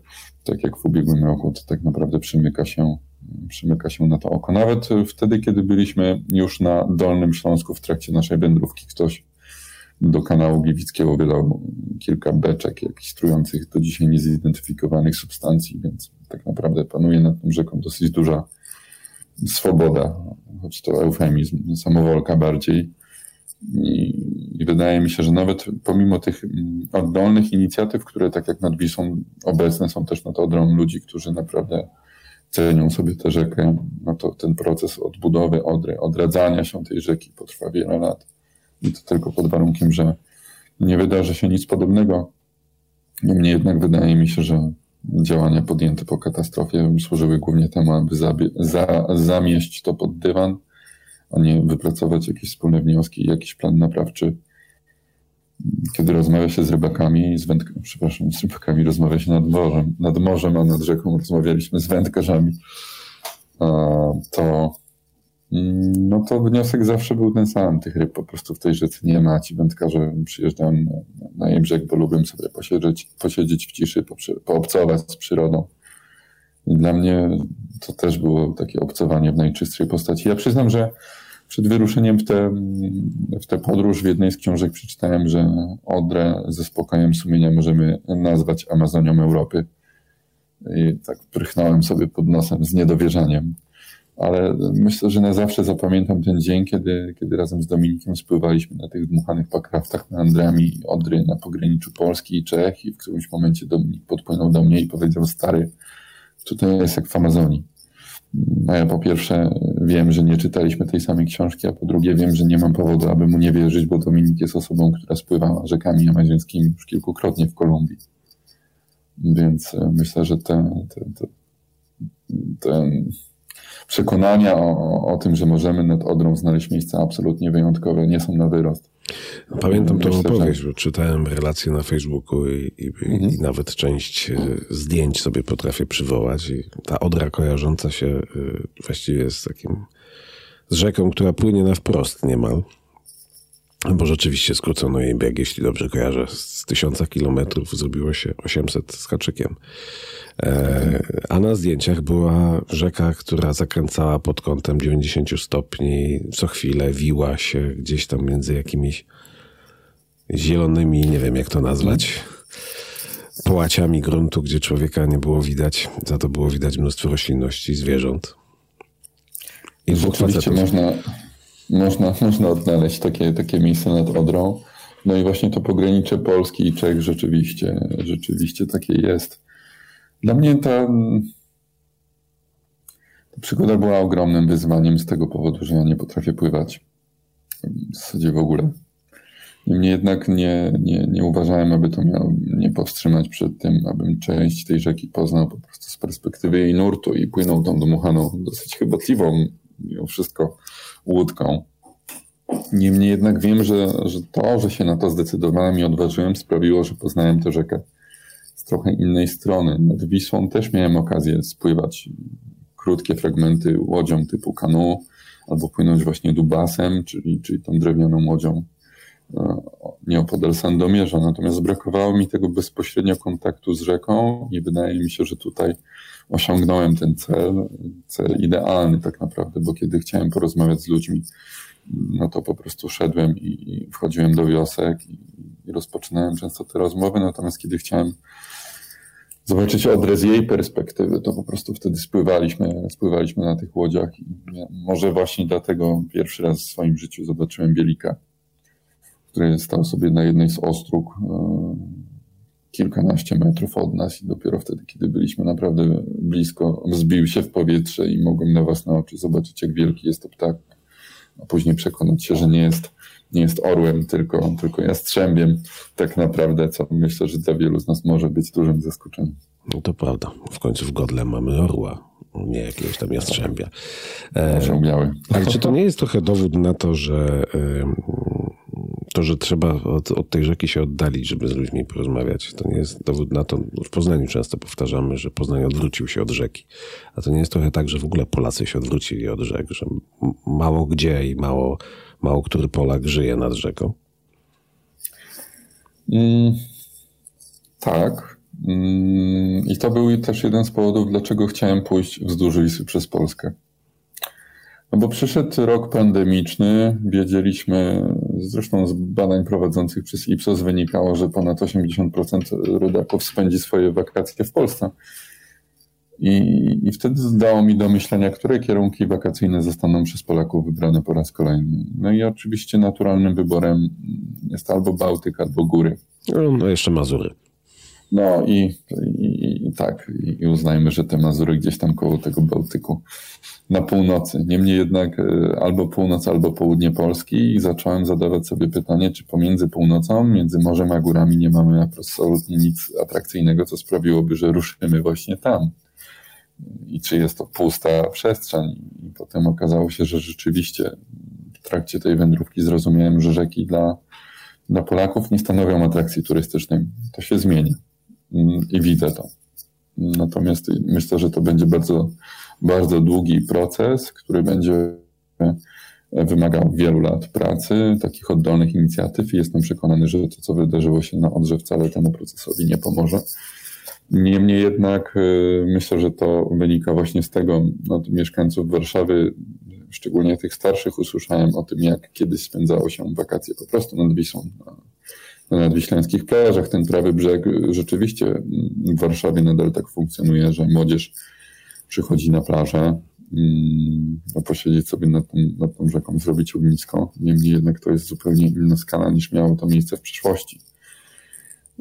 tak jak w ubiegłym roku, to tak naprawdę przymyka się, przymyka się na to oko. Nawet wtedy, kiedy byliśmy już na Dolnym Śląsku w trakcie naszej wędrówki, ktoś do kanału Gliwickiego wydał kilka beczek jakichś trujących do dzisiaj niezidentyfikowanych substancji, więc tak naprawdę panuje nad tą rzeką dosyć duża swoboda, choć to eufemizm, samowolka bardziej. I, wydaje mi się, że nawet pomimo tych oddolnych inicjatyw, które tak jak nad Wisłą obecne są też nad Odrą ludzi, którzy naprawdę cenią sobie tę rzekę, no to ten proces odbudowy Odry, odradzania się tej rzeki potrwa wiele lat. I to tylko pod warunkiem, że nie wydarzy się nic podobnego. Niemniej jednak wydaje mi się, że działania podjęte po katastrofie służyły głównie temu, aby za, zamieść to pod dywan, a nie wypracować jakieś wspólne wnioski i jakiś plan naprawczy. Kiedy rozmawia się z rybakami, z wędk- przepraszam, z rybakami rozmawia się nad morzem, nad morzem, a nad rzeką rozmawialiśmy z wędkarzami, to no to wniosek zawsze był ten sam. Tych ryb po prostu w tej rzece nie ma. Ci wędkarze przyjeżdżają na jej brzeg, bo lubią sobie posiedzieć, posiedzieć w ciszy, poobcować z przyrodą. I dla mnie to też było takie obcowanie w najczystszej postaci. Ja przyznam, że przed wyruszeniem w tę w te podróż w jednej z książek przeczytałem, że Odrę ze spokojem sumienia możemy nazwać Amazonią Europy. I tak prychnąłem sobie pod nosem z niedowierzaniem ale myślę, że na zawsze zapamiętam ten dzień, kiedy, kiedy razem z Dominikiem spływaliśmy na tych dmuchanych pakraftach meandrami Odry na pograniczu Polski i Czech i w którymś momencie Dominik podpłynął do mnie i powiedział, stary, tutaj jest jak w Amazonii. A ja po pierwsze wiem, że nie czytaliśmy tej samej książki, a po drugie wiem, że nie mam powodu, aby mu nie wierzyć, bo Dominik jest osobą, która spływała rzekami amazońskimi już kilkukrotnie w Kolumbii. Więc e, myślę, że ten, ten, ten, ten przekonania o, o tym, że możemy nad Odrą znaleźć miejsca absolutnie wyjątkowe, nie są na wyrost. Pamiętam tą opowieść, że... bo czytałem relacje na Facebooku i, i, mhm. i, nawet część e, zdjęć sobie potrafię przywołać. I ta Odra kojarząca się e, właściwie z takim z rzeką, która płynie na wprost niemal. Bo rzeczywiście skrócono jej bieg, jeśli dobrze kojarzę, z tysiąca kilometrów zrobiło się 800 z haczykiem. E, a na zdjęciach była rzeka, która zakręcała pod kątem 90 stopni, co chwilę wiła się gdzieś tam między jakimiś zielonymi, nie wiem jak to nazwać, połaciami gruntu, gdzie człowieka nie było widać, za to było widać mnóstwo roślinności i zwierząt. I Rzeczywiście można, można, można odnaleźć takie, takie miejsce nad Odrą. No i właśnie to pogranicze Polski i Czech rzeczywiście, rzeczywiście takie jest. Dla mnie ta, ta przygoda była ogromnym wyzwaniem z tego powodu, że ja nie potrafię pływać. W zasadzie w ogóle. Niemniej jednak nie, nie, nie uważałem, aby to miało mnie powstrzymać przed tym, abym część tej rzeki poznał po prostu z perspektywy jej nurtu i płynął tą dmuchaną, dosyć chybotliwą mimo wszystko łódką. Niemniej jednak wiem, że, że to, że się na to zdecydowałem i odważyłem, sprawiło, że poznałem tę rzekę z trochę innej strony. Nad Wisłą też miałem okazję spływać krótkie fragmenty łodzią typu kanu, albo płynąć właśnie dubasem, czyli, czyli tą drewnianą łodzią e, nieopodal Sandomierza. Natomiast brakowało mi tego bezpośrednio kontaktu z rzeką i wydaje mi się, że tutaj osiągnąłem ten cel, cel idealny tak naprawdę, bo kiedy chciałem porozmawiać z ludźmi, no to po prostu szedłem i, wchodziłem do wiosek i, rozpoczynałem często te rozmowy, natomiast kiedy chciałem zobaczyć odrę z jej perspektywy, to po prostu wtedy spływaliśmy, spływaliśmy na tych łodziach i może właśnie dlatego pierwszy raz w swoim życiu zobaczyłem Bielika, który stał sobie na jednej z ostróg e, kilkanaście metrów od nas i dopiero wtedy, kiedy byliśmy naprawdę blisko, wzbił się w powietrze i mogłem na własne oczy zobaczyć, jak wielki jest to ptak, a później przekonać się, że nie jest, nie jest orłem, tylko, tylko jastrzębiem tak naprawdę, co myślę, że dla wielu z nas może być dużym zaskoczeniem. No to prawda. W końcu w Godle mamy orła, nie jakiegoś tam jastrzębia. E. Ale czy to nie jest trochę dowód na to, że to, że trzeba od, od, tej rzeki się oddalić, żeby z ludźmi porozmawiać, to nie jest dowód na to. W Poznaniu często powtarzamy, że Poznań odwrócił się od rzeki. A to nie jest trochę tak, że w ogóle Polacy się odwrócili od rzek, że mało gdzie i mało, mało który Polak żyje nad rzeką? Mm, tak. Mm, I to był też jeden z powodów, dlaczego chciałem pójść wzdłuż Wisły przez Polskę. No bo przyszedł rok pandemiczny, wiedzieliśmy, zresztą z badań prowadzonych przez Ipsos wynikało, że ponad 80% rodaków spędzi swoje wakacje w Polsce. I, I wtedy zdało mi do myślenia, które kierunki wakacyjne zostaną przez Polaków wybrane po raz kolejny. No i oczywiście naturalnym wyborem jest albo Bałtyk, albo góry. No, no jeszcze Mazury. No i, i, i tak, i uznajmy, że te Mazury gdzieś tam koło tego Bałtyku na północy. Niemniej jednak e, albo północ, albo południe Polski i zacząłem zadawać sobie pytanie, czy pomiędzy północą, między morzem a górami nie mamy absolutnie nic atrakcyjnego, co sprawiłoby, że ruszymy właśnie tam. I czy jest to pusta przestrzeń. I potem okazało się, że rzeczywiście w trakcie tej wędrówki zrozumiałem, że rzeki dla, dla Polaków nie stanowią atrakcji turystycznej. To się zmienia. Mm, I widzę to. Natomiast myślę, że to będzie bardzo bardzo długi proces, który będzie wymagał wielu lat pracy, takich oddolnych inicjatyw i jestem przekonany, że to, co wydarzyło się na Odrze, wcale temu procesowi nie pomoże. Niemniej jednak y, myślę, że to wynika właśnie z tego, od mieszkańców Warszawy, szczególnie tych starszych, usłyszałem o tym, jak kiedyś spędzało się wakacje po prostu nad Wisłą, na nadwiślańskich plażach. Ten prawy brzeg rzeczywiście w Warszawie nadal tak funkcjonuje, że młodzież przychodzi na plażę, no, posiedzieć sobie nad tą, nad tą rzeką, zrobić ognisko. Niemniej jednak to jest zupełnie inna skala niż miało to miejsce w przeszłości.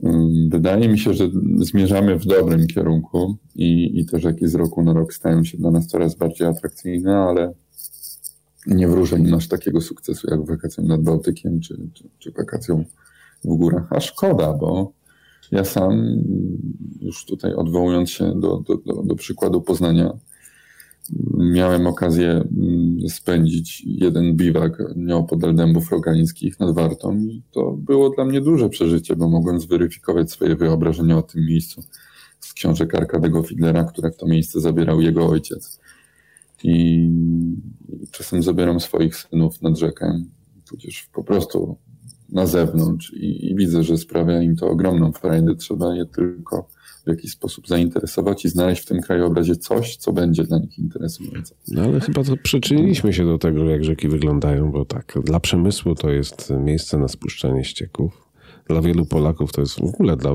Mm, wydaje mi się, że zmierzamy w dobrym kierunku i, i te rzeki z roku na rok stają się dla nas coraz bardziej atrakcyjne, ale nie wróżę im aż takiego sukcesu jak wakacją nad Bałtykiem czy, czy, czy wakacją w górach. A szkoda, bo ja sam, już tutaj odwołując się do, do, do, do przykładu Poznania, miałem okazję mm, spędzić jeden biwak nieopodal dębów rogańskich nad Wartą i to było dla mnie duże przeżycie, bo mogłem zweryfikować swoje wyobrażenia o tym miejscu z książek Arkadego Fidlera, które w to miejsce zabierał jego ojciec. I czasem zabieram swoich synów nad rzekę, tudzież po prostu na zewnątrz i, i, widzę, że sprawia im to ogromną frajdę. Trzeba je tylko w jakiś sposób zainteresować i znaleźć w tym krajobrazie coś, co będzie dla nich interesujące. No ale chyba to przyczyniliśmy się do tego, jak rzeki wyglądają, bo tak, dla przemysłu to jest miejsce na spuszczanie ścieków. Dla wielu Polaków to jest w ogóle dla,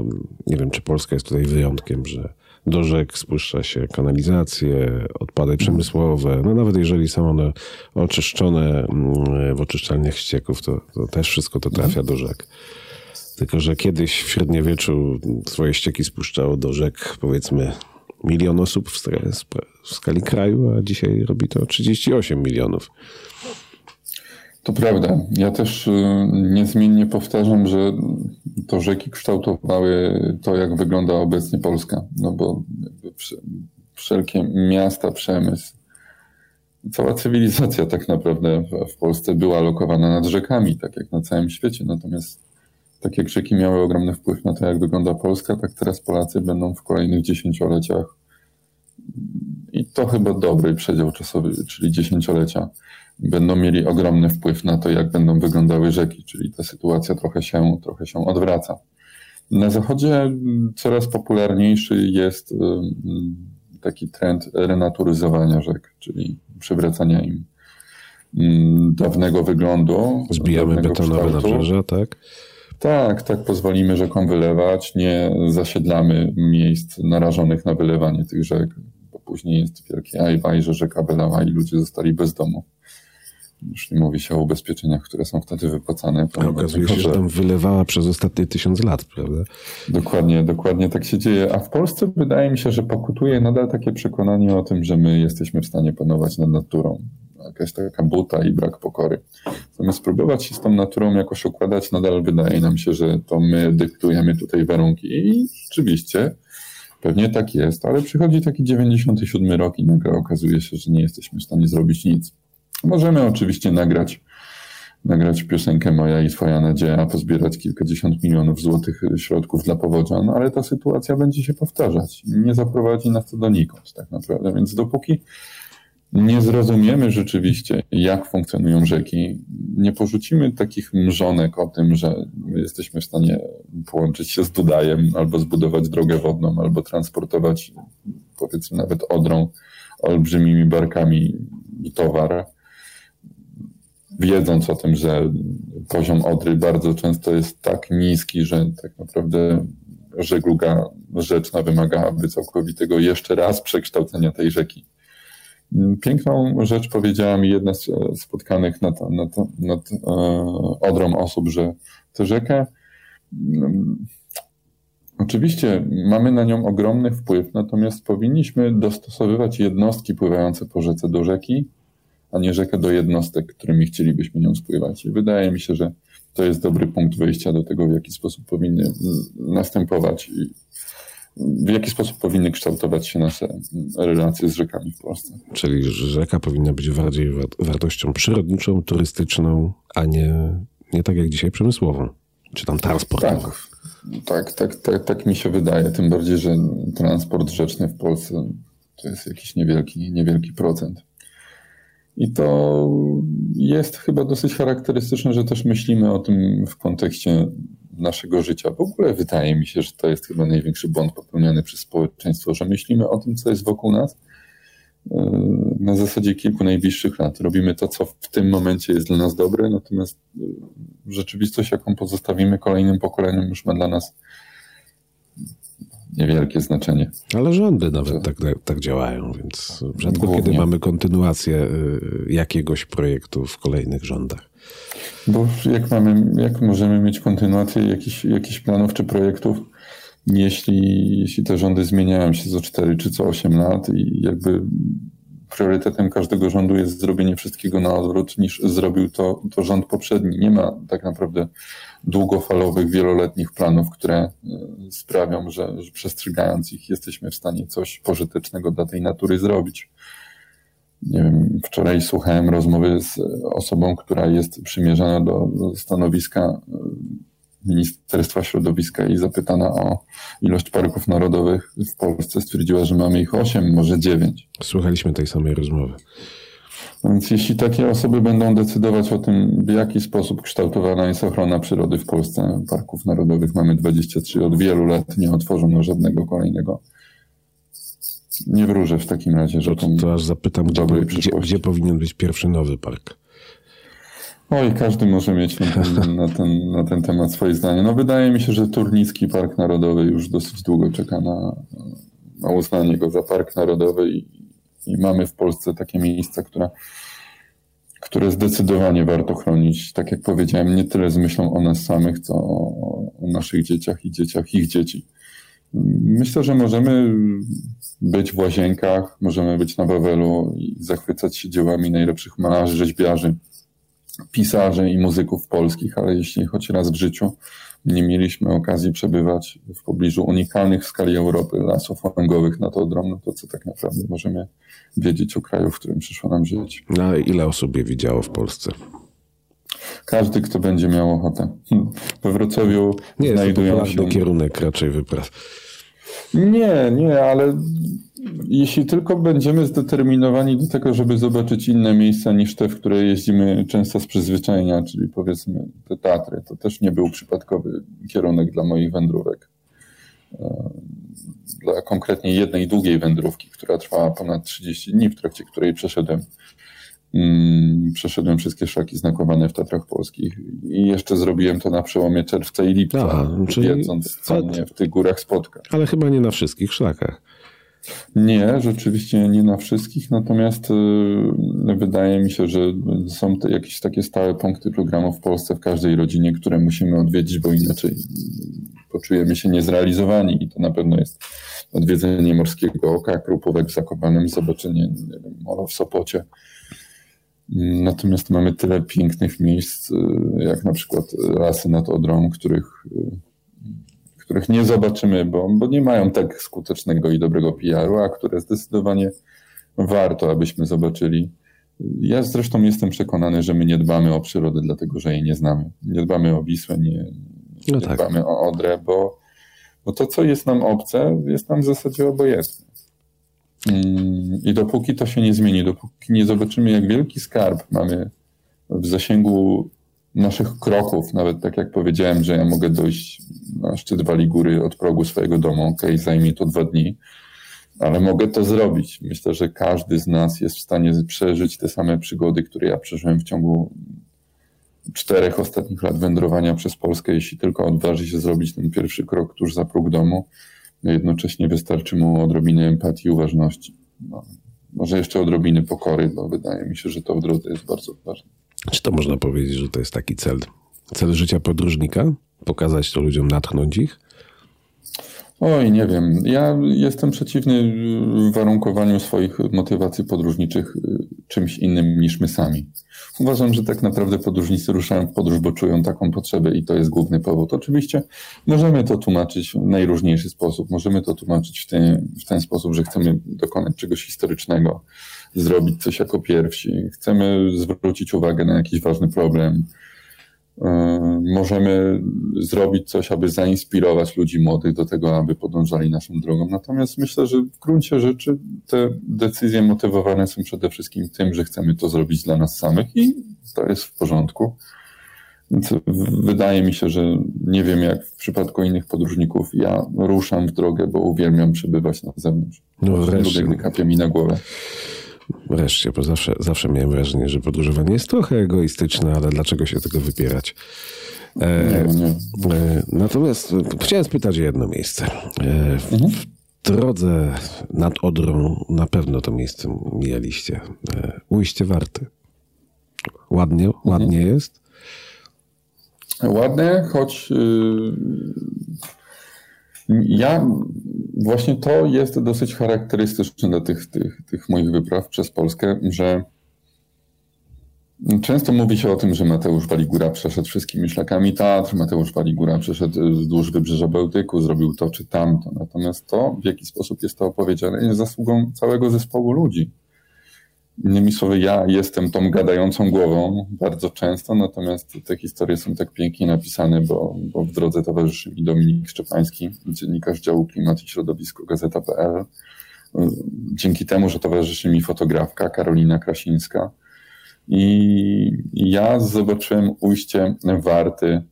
nie wiem, czy Polska jest tutaj wyjątkiem, że do rzek spuszcza się kanalizację, odpady przemysłowe. No nawet jeżeli są one oczyszczone mm, w oczyszczalniach ścieków, to, to też wszystko to trafia do rzek. Tylko, że kiedyś w średniowieczu swoje ścieki spuszczało do rzek, powiedzmy, milion osób w skali kraju, a dzisiaj robi to 38 milionów. To prawda. Ja też y, niezmiennie powtarzam, że to rzeki kształtowały to, jak wygląda obecnie Polska. No bo wszelkie miasta, przemysł, cała cywilizacja tak naprawdę w Polsce była lokowana nad rzekami, tak jak na całym świecie. Natomiast tak jak rzeki miały ogromny wpływ na to, jak wygląda Polska, tak teraz Polacy będą w kolejnych dziesięcioleciach i to chyba dobry przedział czasowy, czyli dziesięciolecia, będą mieli ogromny wpływ na to, jak będą wyglądały rzeki, czyli ta sytuacja trochę się, trochę się odwraca. Na zachodzie coraz popularniejszy jest taki trend renaturyzowania rzek, czyli przywracania im dawnego wyglądu. Zbijamy dawnego betonowe kształtu. nabrzeża, tak? Tak, tak pozwolimy rzekom wylewać, nie zasiedlamy miejsc narażonych na wylewanie tych rzek, bo później jest wielkie ajwaj, że rzeka wylała i ludzie zostali bez domu. Już nie mówi się o ubezpieczeniach, które są wtedy wypłacane. A okazuje się, że tam wylewała przez ostatnie tysiąc lat, prawda? Dokładnie, dokładnie tak się dzieje. A w Polsce wydaje mi się, że pokutuje nadal takie przekonanie o tym, że my jesteśmy w stanie panować nad naturą. Jakaś taka buta i brak pokory. Zamiast spróbować się z tą naturą jakoś układać, nadal wydaje nam się, że to my dyktujemy tutaj warunki. I rzeczywiście, pewnie tak jest, ale przychodzi taki 97 rok i nagle okazuje się, że nie jesteśmy w stanie zrobić nic. Możemy oczywiście nagrać, nagrać piosenkę Moja i Twoja nadzieja, pozbierać kilkadziesiąt milionów złotych środków dla powodzian, ale ta sytuacja będzie się powtarzać. Nie zaprowadzi nas to donikąd tak naprawdę. Więc dopóki nie zrozumiemy rzeczywiście, jak funkcjonują rzeki, nie porzucimy takich mrzonek o tym, że jesteśmy w stanie połączyć się z Dudajem, albo zbudować drogę wodną, albo transportować, powiedzmy nawet Odrą, olbrzymimi barkami towar, wiedząc o tym, że poziom Odry bardzo często jest tak niski, że tak naprawdę żegluga rzeczna wymagałaby całkowitego jeszcze raz przekształcenia tej rzeki. Piękną rzecz powiedziała mi jedna z spotkanych nad, nad, nad e, Odrą osób, że tę rzekę mm, Oczywiście mamy na nią ogromny wpływ, natomiast powinniśmy dostosowywać jednostki pływające po rzece do rzeki, a nie rzekę do jednostek, którymi chcielibyśmy nią spływać. I wydaje mi się, że to jest dobry punkt wyjścia do tego, w jaki sposób powinny następować i w jaki sposób powinny kształtować się nasze relacje z rzekami w Polsce. Czyli rzeka powinna być bardziej wartością przyrodniczą, turystyczną, a nie, nie tak jak dzisiaj przemysłową, czy tam transportową. Tak. Tak, tak, tak, tak mi się wydaje. Tym bardziej, że transport rzeczny w Polsce to jest jakiś niewielki, niewielki procent. I to jest chyba dosyć charakterystyczne, że też myślimy o tym w kontekście naszego życia. W ogóle wydaje mi się, że to jest chyba największy błąd popełniany przez społeczeństwo, że myślimy o tym, co jest wokół nas e, na zasadzie kilku najbliższych lat. Robimy to, co w tym momencie jest dla nas dobre, natomiast e, rzeczywistość, jaką pozostawimy kolejnym pokoleniom, już ma dla nas niewielkie znaczenie. Ale rządy nawet tak, tak, tak działają, więc rzadko Głównie. kiedy mamy kontynuację y, jakiegoś projektu w kolejnych rządach. Bo jak mamy, jak możemy mieć kontynuację jakichś, jakichś planów czy projektów, jeśli, jeśli te rządy zmieniają się co 4 czy co 8 lat i jakby priorytetem każdego rządu jest zrobienie wszystkiego na odwrót niż zrobił to, to rząd poprzedni. Nie ma tak naprawdę długofalowych, wieloletnich planów, które e, sprawią, że, że przestrzegając ich jesteśmy w stanie coś pożytecznego dla tej natury zrobić. Nie wiem, wczoraj słuchałem rozmowy z osobą, która jest przymierzana do, stanowiska e, Ministerstwa Środowiska i zapytana o ilość parków narodowych w Polsce stwierdziła, że mamy ich 8, może 9. Słuchaliśmy tej samej rozmowy. Więc jeśli takie osoby będą decydować o tym, w jaki sposób kształtowana jest ochrona przyrody w Polsce, parków narodowych mamy 23, od wielu lat nie otworzono żadnego kolejnego. Nie wróżę w takim razie, że to, to aż zapytam, gdzie, gdzie, gdzie powinien być pierwszy nowy park? Oj, każdy może mieć na ten, na, ten, na ten temat swoje zdanie. No wydaje mi się, że Turnicki Park Narodowy już dosyć długo czeka na, na uznanie go za Park Narodowy i, i mamy w Polsce takie miejsca, które, które zdecydowanie warto chronić. Tak jak powiedziałem, nie tyle z myślą o nas samych, co o, o naszych dzieciach i dzieciach ich dzieci. Myślę, że możemy być w łazienkach, możemy być na Wawelu i zachwycać się dziełami najlepszych malarzy, rzeźbiarzy, pisarzy i muzyków polskich, ale jeśli choć raz w życiu nie mieliśmy okazji przebywać w pobliżu unikalnych w skali Europy lasów węglowych nad Odrą, no to co tak naprawdę możemy wiedzieć o kraju, w którym przyszło nam żyć. No ile osób je widziało w Polsce? Każdy, kto będzie miał ochotę. We Wrocławiu nie znajdują jest to się... kierunek raczej wypraw. Nie, nie, ale jeśli tylko będziemy zdeterminowani do tego, żeby zobaczyć inne miejsca niż te, w które jeździmy często z przyzwyczajenia, czyli powiedzmy te Tatry, to też nie był przypadkowy kierunek dla moich wędrówek. E, dla konkretnie jednej długiej wędrówki, która trwała ponad 30 dni, w trakcie której przeszedłem przeszedłem wszystkie szlaki znakowane w Tatrach Polskich i jeszcze zrobiłem to na przełomie czerwca i lipca, Aha, czyli... wiedząc, co mnie w tych górach spotka. Ale chyba nie na wszystkich szlakach. Nie, rzeczywiście nie na wszystkich, natomiast y, wydaje mi się, że są jakieś takie stałe punkty programu w Polsce w każdej rodzinie, które musimy odwiedzić, bo inaczej poczujemy się niezrealizowani i to na pewno jest odwiedzenie Morskiego Oka, Krupówek w Zakopanem, zobaczenie nie wiem, molo w Sopocie, Natomiast mamy tyle pięknych miejsc, y, jak na przykład lasy nad Odrą, których, y, których nie zobaczymy, bo, bo nie mają tak skutecznego i dobrego PR-u, a które zdecydowanie warto, abyśmy zobaczyli. Ja zresztą jestem przekonany, że my nie dbamy o przyrodę, dlatego że jej nie znamy. Nie dbamy o Wisłę, nie, nie no tak. dbamy o Odrę, bo, bo to, co jest nam obce, jest nam w zasadzie obojętne. I dopóki to się nie zmieni, dopóki nie zobaczymy, jak wielki skarb mamy w zasięgu naszych kroków, nawet tak jak powiedziałem, że ja mogę dojść na szczyt Wali Góry od progu swojego domu, ok, zajmie to dwa dni, ale mogę to zrobić. Myślę, że każdy z nas jest w stanie przeżyć te same przygody, które ja przeżyłem w ciągu czterech ostatnich lat wędrowania przez Polskę, jeśli tylko odważy się zrobić ten pierwszy krok tuż za próg domu jednocześnie wystarczy mu odrobiny empatii uważności. No, może jeszcze odrobiny pokory, bo wydaje mi się, że to w drodze jest bardzo ważne. Czy to można powiedzieć, że to jest taki cel, cel życia podróżnika? Pokazać to ludziom, natchnąć ich? Oj, nie wiem. Ja jestem przeciwny warunkowaniu swoich motywacji podróżniczych y, czymś innym niż my sami. Uważam, że tak naprawdę podróżnicy ruszają w podróż, bo czują taką potrzebę i to jest główny powód. Oczywiście możemy to tłumaczyć w najróżniejszy sposób. Możemy to tłumaczyć w ten, w ten sposób, że chcemy dokonać czegoś historycznego, zrobić coś jako pierwsi. Chcemy zwrócić uwagę na jakiś ważny problem, możemy zrobić coś, aby zainspirować ludzi młodych do tego, aby podążali naszą drogą. Natomiast myślę, że w gruncie rzeczy te decyzje motywowane są przede wszystkim tym, że chcemy to zrobić dla nas samych i to jest w porządku. Więc wydaje mi się, że nie wiem jak w przypadku innych podróżników, ja ruszam w drogę, bo uwielbiam przebywać na zewnątrz. No wreszcie. Lubię, gdy kapie mi na głowę. Wreszcie, bo zawsze, zawsze miałem wrażenie, że podróżowanie jest trochę egoistyczne, ale dlaczego się tego wypierać? E, nie, nie. E, natomiast chciałem spytać o jedno miejsce. E, w, mhm. w drodze nad Odrą na pewno to miejsce mijaliście. E, ujście Warty. Ładnie, mhm. ładnie jest? Ładnie, choć y, ja właśnie to jest dosyć charakterystyczne dla tych, tych, tych moich wypraw przez Polskę, że często mówi się o tym, że Mateusz Waligura przeszedł wszystkimi szlakami Tatr, Mateusz Waligura przeszedł wzdłuż wybrzeża Bałtyku, zrobił to czy tamto. Natomiast to, w jaki sposób jest to opowiedziane, jest zasługą całego zespołu ludzi. Innymi słowy, ja jestem tą gadającą głową bardzo często, natomiast te historie są tak pięknie napisane, bo, bo w drodze towarzyszy mi Dominik Szczepański, dziennikarz działu Klimat i Środowisko Gazeta.pl. Dzięki temu, że towarzyszy mi fotografka Karolina Krasińska. I ja zobaczyłem ujście Warty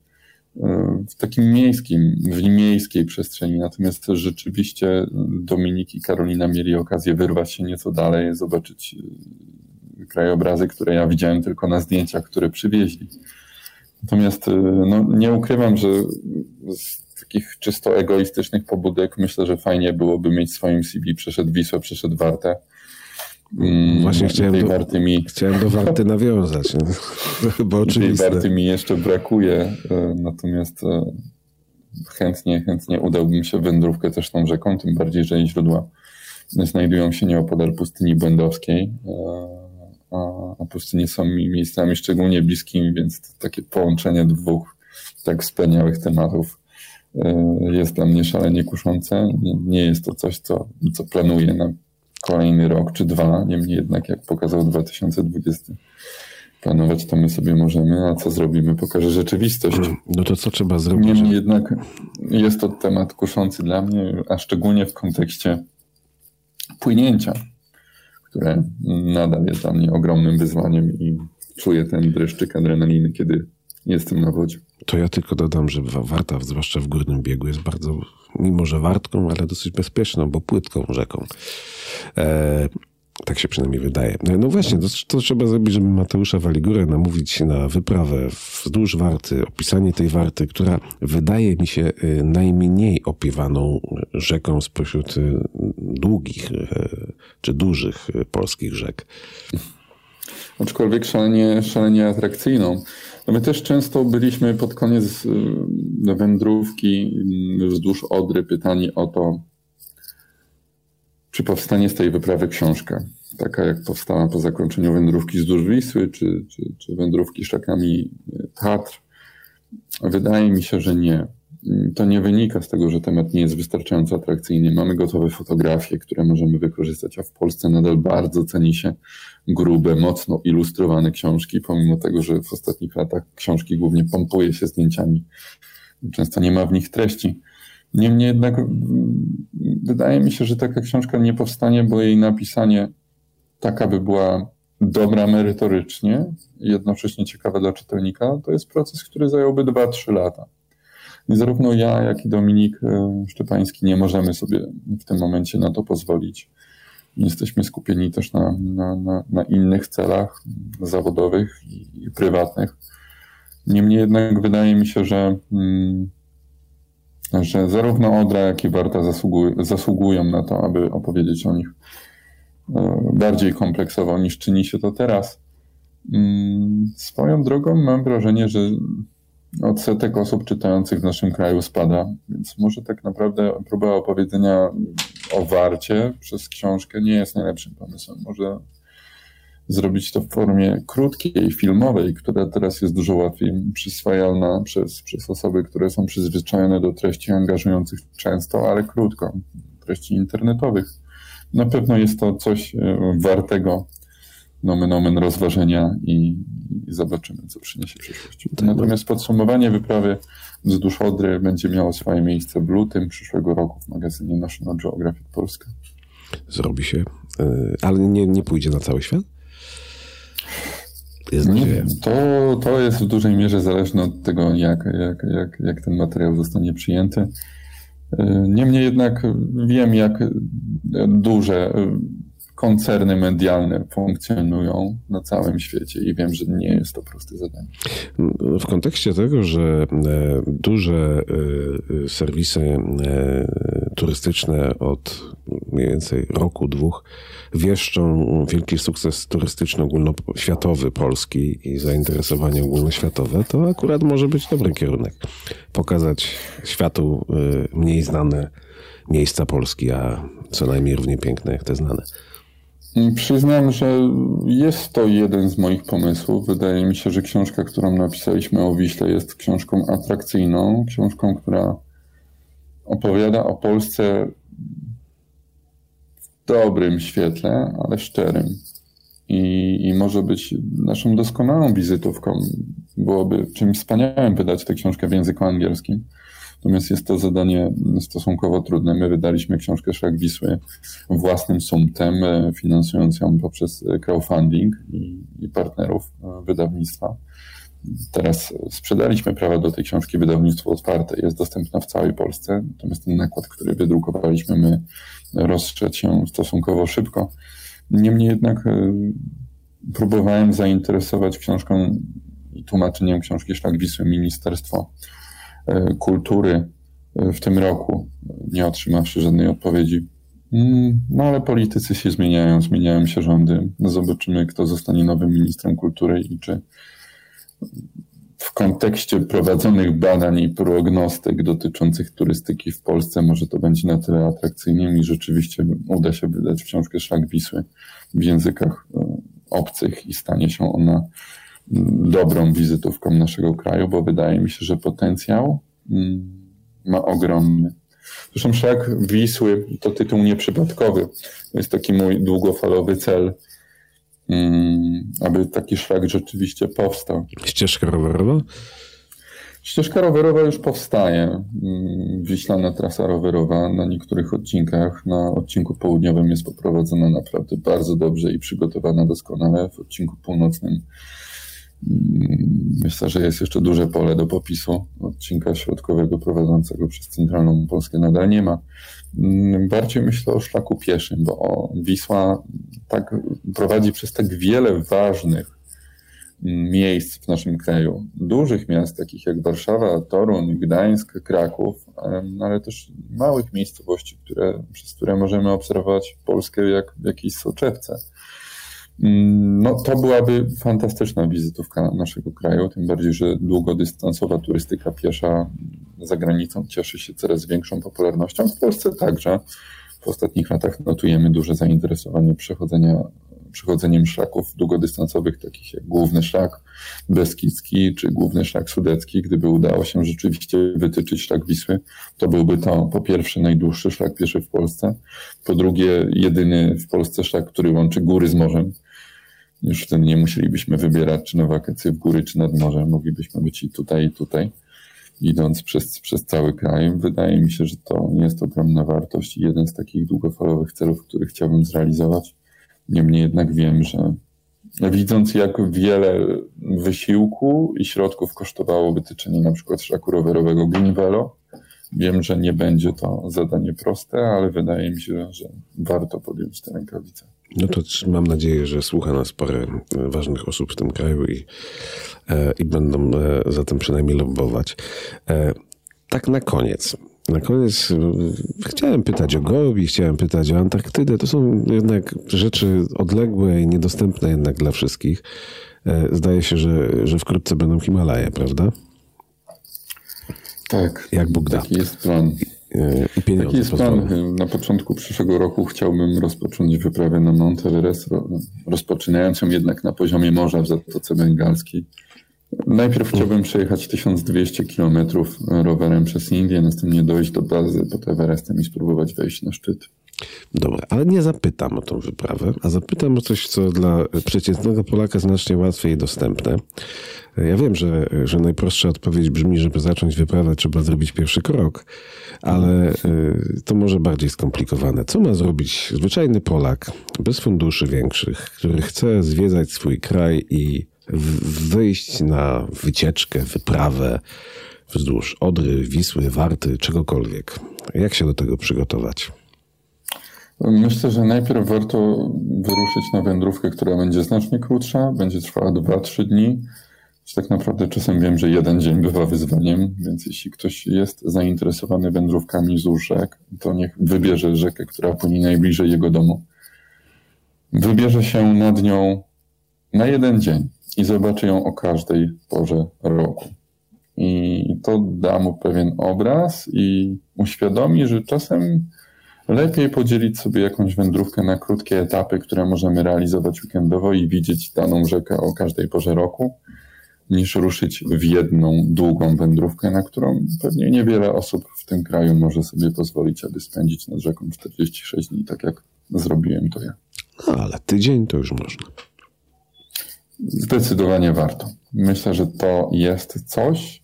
w takim miejskim, w miejskiej przestrzeni. Natomiast rzeczywiście Dominik i Karolina mieli okazję wyrwać się nieco dalej, zobaczyć y, krajobrazy, które ja widziałem tylko na zdjęciach, które przywieźli. Natomiast y, no, nie ukrywam, że z takich czysto egoistycznych pobudek myślę, że fajnie byłoby mieć swoim CV przeszedł Wisłę, przeszedł Wartę Właśnie chciałem do, warty mi, chciałem do warty nawiązać. To chyba oczywiste. Tej warty mi jeszcze brakuje, e, natomiast e, chętnie, chętnie udałbym się w wędrówkę też tą rzeką, tym bardziej, że jej źródła znajdują się nieopodal pustyni błędowskiej, e, a, pustynie są mi miejscami szczególnie bliskimi, więc takie połączenie dwóch tak wspaniałych tematów jest dla mnie szalenie kuszące. Nie jest to coś, co, co planuję na kolejny rok czy dwa, niemniej jednak jak pokazał 2020, planować to my sobie możemy, a co zrobimy pokaże rzeczywistość. No to co trzeba zrobić? Niemniej jednak jest to temat kuszący dla mnie, a szczególnie w kontekście płynięcia, które nadal jest dla mnie ogromnym wyzwaniem i czuję ten dreszczyk adrenaliny, kiedy jestem na wodzie. To ja tylko dodam, że Warta, zwłaszcza w górnym biegu, jest bardzo, mimo że wartką, ale dosyć bezpieczną, bo płytką rzeką. E, tak się przynajmniej wydaje. No właśnie, to, to, trzeba zrobić, żeby Mateusza Waligurę namówić na wyprawę wzdłuż Warty, opisanie tej Warty, która wydaje mi się y, najmniej opiewaną rzeką spośród y, długich y, czy dużych polskich rzek. Aczkolwiek szalenie, szalenie atrakcyjną. My też często byliśmy pod koniec wędrówki wzdłuż Odry pytani o to, czy powstanie z tej wyprawy książka, taka jak powstała po zakończeniu wędrówki wzdłuż Wisły, czy, czy, czy wędrówki szlakami Tatr? Wydaje mi się, że nie. To nie wynika z tego, że temat nie jest wystarczająco atrakcyjny. Mamy gotowe fotografie, które możemy wykorzystać, a w Polsce nadal bardzo ceni się grube, mocno ilustrowane książki, pomimo tego, że w ostatnich latach książki głównie pompuje się zdjęciami. Często nie ma w nich treści. Niemniej jednak wydaje mi się, że taka książka nie powstanie, bo jej napisanie taka by była dobra merytorycznie, jednocześnie ciekawa dla czytelnika, to jest proces, który zająłby 2-3 lata. I zarówno ja, jak i Dominik e, Szczepański nie możemy sobie w tym momencie na to pozwolić. Jesteśmy skupieni też na, na, na, na innych celach zawodowych i, i, prywatnych. Niemniej jednak wydaje mi się, że mm, że zarówno Odra, jak i Warta zasługują, na to, aby opowiedzieć o nich e, bardziej kompleksowo niż czyni się to teraz. Mm, swoją drogą mam wrażenie, że odsetek osób czytających w naszym kraju spada, więc może tak naprawdę próba opowiedzenia o Warcie przez książkę nie jest najlepszym pomysłem. Może zrobić to w formie krótkiej, filmowej, która teraz jest dużo łatwiej przyswajalna przez, przez osoby, które są przyzwyczajone do treści angażujących często, ale krótko, treści internetowych. Na pewno jest to coś e, wartego nomen omen rozważenia i, i zobaczymy, co przyniesie przyszłość. Tak. Natomiast podsumowanie wyprawy wzdłuż Odry będzie miało swoje miejsce w lutym przyszłego roku w magazynie National Geographic Polska. Zrobi się, e, ale nie, nie pójdzie na cały świat? Nadzieja. To, to jest w dużej mierze zależne od tego, jak, jak, jak, jak ten materiał zostanie przyjęty. Niemniej jednak wiem, jak duże koncerny medialne funkcjonują na całym świecie i wiem, że nie jest to proste zadanie. W kontekście tego, że e, duże e, serwisy e, turystyczne od mniej więcej roku, dwóch wieszczą wielki sukces turystyczny ogólnoświatowy Polski i zainteresowanie ogólnoświatowe, to akurat może być dobry kierunek. Pokazać światu mniej znane miejsca Polski, a co najmniej równie piękne jak te znane. Przyznam, że jest to jeden z moich pomysłów. Wydaje mi się, że książka, którą napisaliśmy o Wiśle, jest książką atrakcyjną, książką, która opowiada o Polsce w dobrym świetle, ale szczerym. I, I może być naszą doskonałą wizytówką. Byłoby czymś wspaniałym wydać tę książkę w języku angielskim. Natomiast jest to zadanie stosunkowo trudne. My wydaliśmy książkę Szlak Wisły własnym sumtem, e, finansując ją poprzez crowdfunding i, i partnerów e, wydawnictwa. Teraz sprzedaliśmy prawa do tej książki wydawnictwo otwarte, jest dostępna w całej Polsce, natomiast ten nakład, który wydrukowaliśmy my, rozszedł się stosunkowo szybko. Niemniej jednak e, próbowałem zainteresować książką i tłumaczeniem książki Szlak Wisły Ministerstwo E, kultury e, w tym roku, nie otrzymawszy żadnej odpowiedzi. Mm, no ale politycy się zmieniają, zmieniają się rządy. Zobaczymy, kto zostanie nowym ministrem kultury i czy w kontekście prowadzonych badań i prognostyk dotyczących turystyki w Polsce może to będzie na tyle atrakcyjnie i rzeczywiście uda się wydać książkę Szlak Wisły w językach e, obcych i stanie się ona dobrą wizytówką naszego kraju, bo wydaje mi się, że potencjał mm, ma ogromny. Zresztą szlak Wisły to tytuł nieprzypadkowy. To jest taki mój długofalowy cel, mm, aby taki szlak rzeczywiście powstał. Ścieżka rowerowa? Ścieżka rowerowa już powstaje. Mm, Wiślana trasa rowerowa na niektórych odcinkach. Na odcinku południowym jest poprowadzona naprawdę bardzo dobrze i przygotowana doskonale. W odcinku północnym myślę, że jest jeszcze duże pole do popisu. Odcinka środkowego prowadzącego przez centralną Polskę nadal nie ma. Mm, Bardziej myślę o szlaku pieszym, bo Wisła tak prowadzi przez tak wiele ważnych miejsc w naszym kraju. Dużych miast, takich jak Warszawa, Toruń, Gdańsk, Kraków, ale też małych miejscowości, które, przez które możemy obserwować Polskę jak w jakiejś soczewce. Mm, No, to byłaby fantastyczna wizytówka naszego kraju, tym bardziej, że długodystansowa turystyka piesza za granicą cieszy się coraz większą popularnością. W Polsce także. W ostatnich latach notujemy duże zainteresowanie przechodzenia, przechodzeniem szlaków długodystansowych, takich jak główny szlak Beskidzki czy główny szlak Sudecki. Gdyby udało się rzeczywiście wytyczyć szlak Wisły, to byłby to po pierwsze najdłuższy szlak pieszy w Polsce, po drugie jedyny w Polsce szlak, który łączy góry z morzem. Już wtedy nie musielibyśmy wybierać, czy na wakacje w góry, czy nad morzem. Moglibyśmy być i tutaj, i tutaj, idąc przez, przez cały kraj. Wydaje mi się, że to jest ogromna wartość i jeden z takich długofalowych celów, który chciałbym zrealizować. Niemniej jednak wiem, że widząc jak wiele wysiłku i środków kosztowało wytyczenie na przykład szlaku rowerowego Greenvelo, wiem, że nie będzie to zadanie proste, ale wydaje mi się, że warto podjąć te rękawice. No to mam nadzieję, że słucha nas parę e, ważnych osób w tym kraju i, e, i będą e, za tym przynajmniej lobbować. E, tak na koniec. Na koniec chciałem pytać o Gobi, chciałem pytać o Antarktydę. To są jednak rzeczy odległe i niedostępne jednak dla wszystkich. Zdaje się, że, że wkrótce będą Himalaje, prawda? Tak, Jak Bóg da. taki jest plan. I pieniądze Taki jest plan. Na początku przyszłego roku chciałbym rozpocząć wyprawę na Mount Everest, ro- rozpoczynając ją jednak na poziomie morza w Zatoce Bengalskiej. Najpierw chciałbym przejechać 1200 km rowerem przez Indię, następnie dojść do bazy pod Everestem i spróbować wejść na szczyt. Dobra, ale nie zapytam o tą wyprawę, a zapytam o coś, co dla przeciętnego Polaka znacznie łatwiej i dostępne. Ja wiem, że, że najprostsza odpowiedź brzmi, żeby zacząć wyprawę, trzeba zrobić pierwszy krok, ale y, to może bardziej skomplikowane. Co ma zrobić zwyczajny Polak bez funduszy większych, który chce zwiedzać swój kraj i wyjść na wycieczkę, wyprawę wzdłuż Odry, Wisły, Warty, czegokolwiek? Jak się do tego przygotować? Myślę, że najpierw warto wyruszyć na wędrówkę, która będzie znacznie krótsza, będzie trwała 2-3 dni. Tak naprawdę czasem wiem, że jeden dzień bywa wyzwaniem, więc jeśli ktoś jest zainteresowany wędrówkami wzdłuż rzek, to niech wybierze rzekę, która płynie najbliżej jego domu. Wybierze się nad nią na jeden dzień i zobaczy ją o każdej porze roku. I to da mu pewien obraz i uświadomi, że czasem lepiej podzielić sobie jakąś wędrówkę na krótkie etapy, które możemy realizować weekendowo i widzieć daną rzekę o każdej porze roku, niż ruszyć w jedną długą wędrówkę, na którą pewnie niewiele osób w tym kraju może sobie pozwolić, aby spędzić nad rzeką 46 dni, tak jak zrobiłem to ja. No, ale tydzień to już można. Zdecydowanie warto. Myślę, że to jest coś,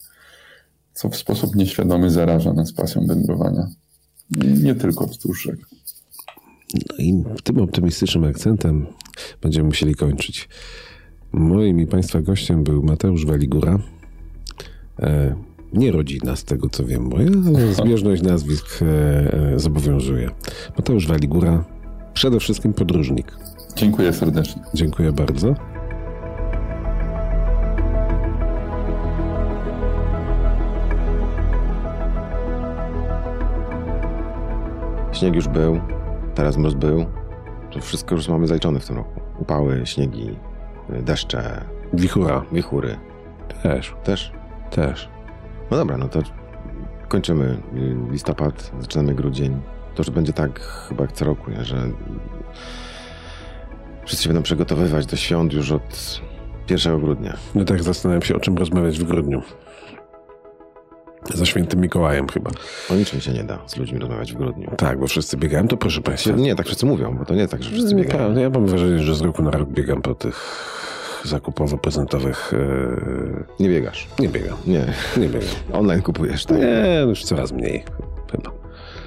co w sposób nieświadomy zaraża nas pasją wędrowania. Nie tylko wzdłuż rzek. No i tym optymistycznym akcentem będziemy musieli kończyć. Moim i Państwa gościem był Mateusz Waligura. E, nie rodzina, z tego co wiem moja, ale zbieżność nazwisk e, e, zobowiązuje. Mateusz Waligura, przede wszystkim podróżnik. Dziękuję serdecznie. Dziękuję bardzo. Śnieg już był, teraz mróz był. To wszystko już mamy zaliczone w tym roku. Upały, śniegi, y, deszcze, Wichura. wichury. Też, Też? też. No dobra, no to kończymy y, listopad, zaczynamy grudzień. To już będzie tak chyba jak co roku, nie? że wszyscy się będą przygotowywać do świąt już od 1 grudnia. No tak zastanawiam się, o czym rozmawiać w grudniu. Za świętym Mikołajem chyba. O niczym się nie da z ludźmi rozmawiać w grudniu. Tak, bo wszyscy biegają, to proszę Państwa. Nie, tak wszyscy mówią, bo to nie tak, że wszyscy Nie, biegają. prawda. Ja mam wrażenie, że z roku na rok biegam po tych zakupowo-prezentowych e, Nie biegasz. nie biegam. Nie. Nie biegam. Online kupujesz, tak? Nie, już coraz mniej chyba.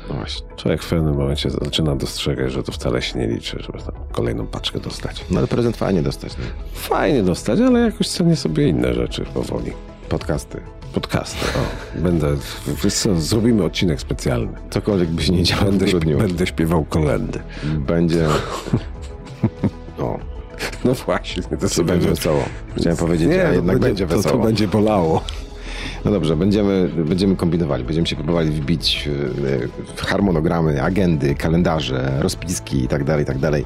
No właśnie. Człowiek w pewnym momencie zaczyna dostrzegać, że to wcale się nie liczy, żeby tam kolejną paczkę dostać. No ale prezent fajnie dostać. No. Fajnie dostać, ale jakoś cenię sobie inne rzeczy powoli. Podcasty. Podcasty. O, będę, wiesz co, zrobimy odcinek specjalny. Cokolwiek byś nie działo w Będę, grudniu. będę śpiewał kolendy. Będzie... O, No właśnie, to to sobie będzie wesoło. Chciałem powiedzieć, Nie, a to jednak będzie, to, wesoło. to będzie bolało. No dobrze, będziemy, będziemy kombinowali, będziemy się próbowali wbić w, w harmonogramy, agendy, kalendarze, rozpiski i tak dalej, i tak dalej.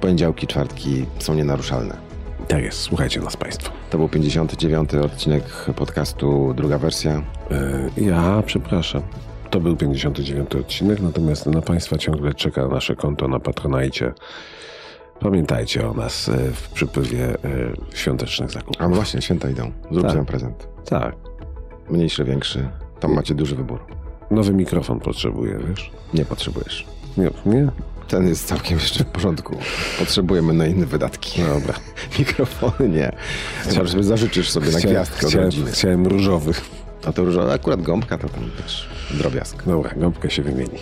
Poniedziałki, czwartki są nienaruszalne. Tak jest, słuchajcie nas Państwo. To był 59. odcinek podcastu, druga wersja. E, Ja przepraszam. To był 59 odcinek, natomiast na Państwa ciągle czeka nasze konto na Patronajcie. Pamiętajcie o nas e, w przypływie e, świątecznych zakupów. A no właśnie, święta idą. Zróbcie Tak. nam prezent. Tak. Mniejszy, większy. Tam macie duży wybór. Nowy mikrofon potrzebuję, wiesz? Nie potrzebujesz. Nie, nie? Ten jest całkiem jeszcze w porządku. Potrzebujemy na inne wydatki. Dobra. Mikrofony nie. Chyba, że zażyczysz sobie na gwiazdkę chciałem, chciałem różowy. A to różowe, akurat gąbka to tam też drobiazg. Dobra, gąbkę się wymieni.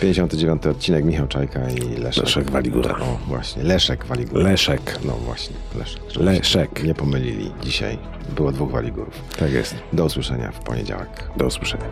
59 odcinek Michał Czajka i Leszek. Leszek Waligura. O, właśnie. Leszek Waligura. Leszek. No właśnie, Leszek. Leszek. Nie pomylili dzisiaj. Było dwóch Waligurów. Tak jest. Do usłyszenia w poniedziałek. Do usłyszenia.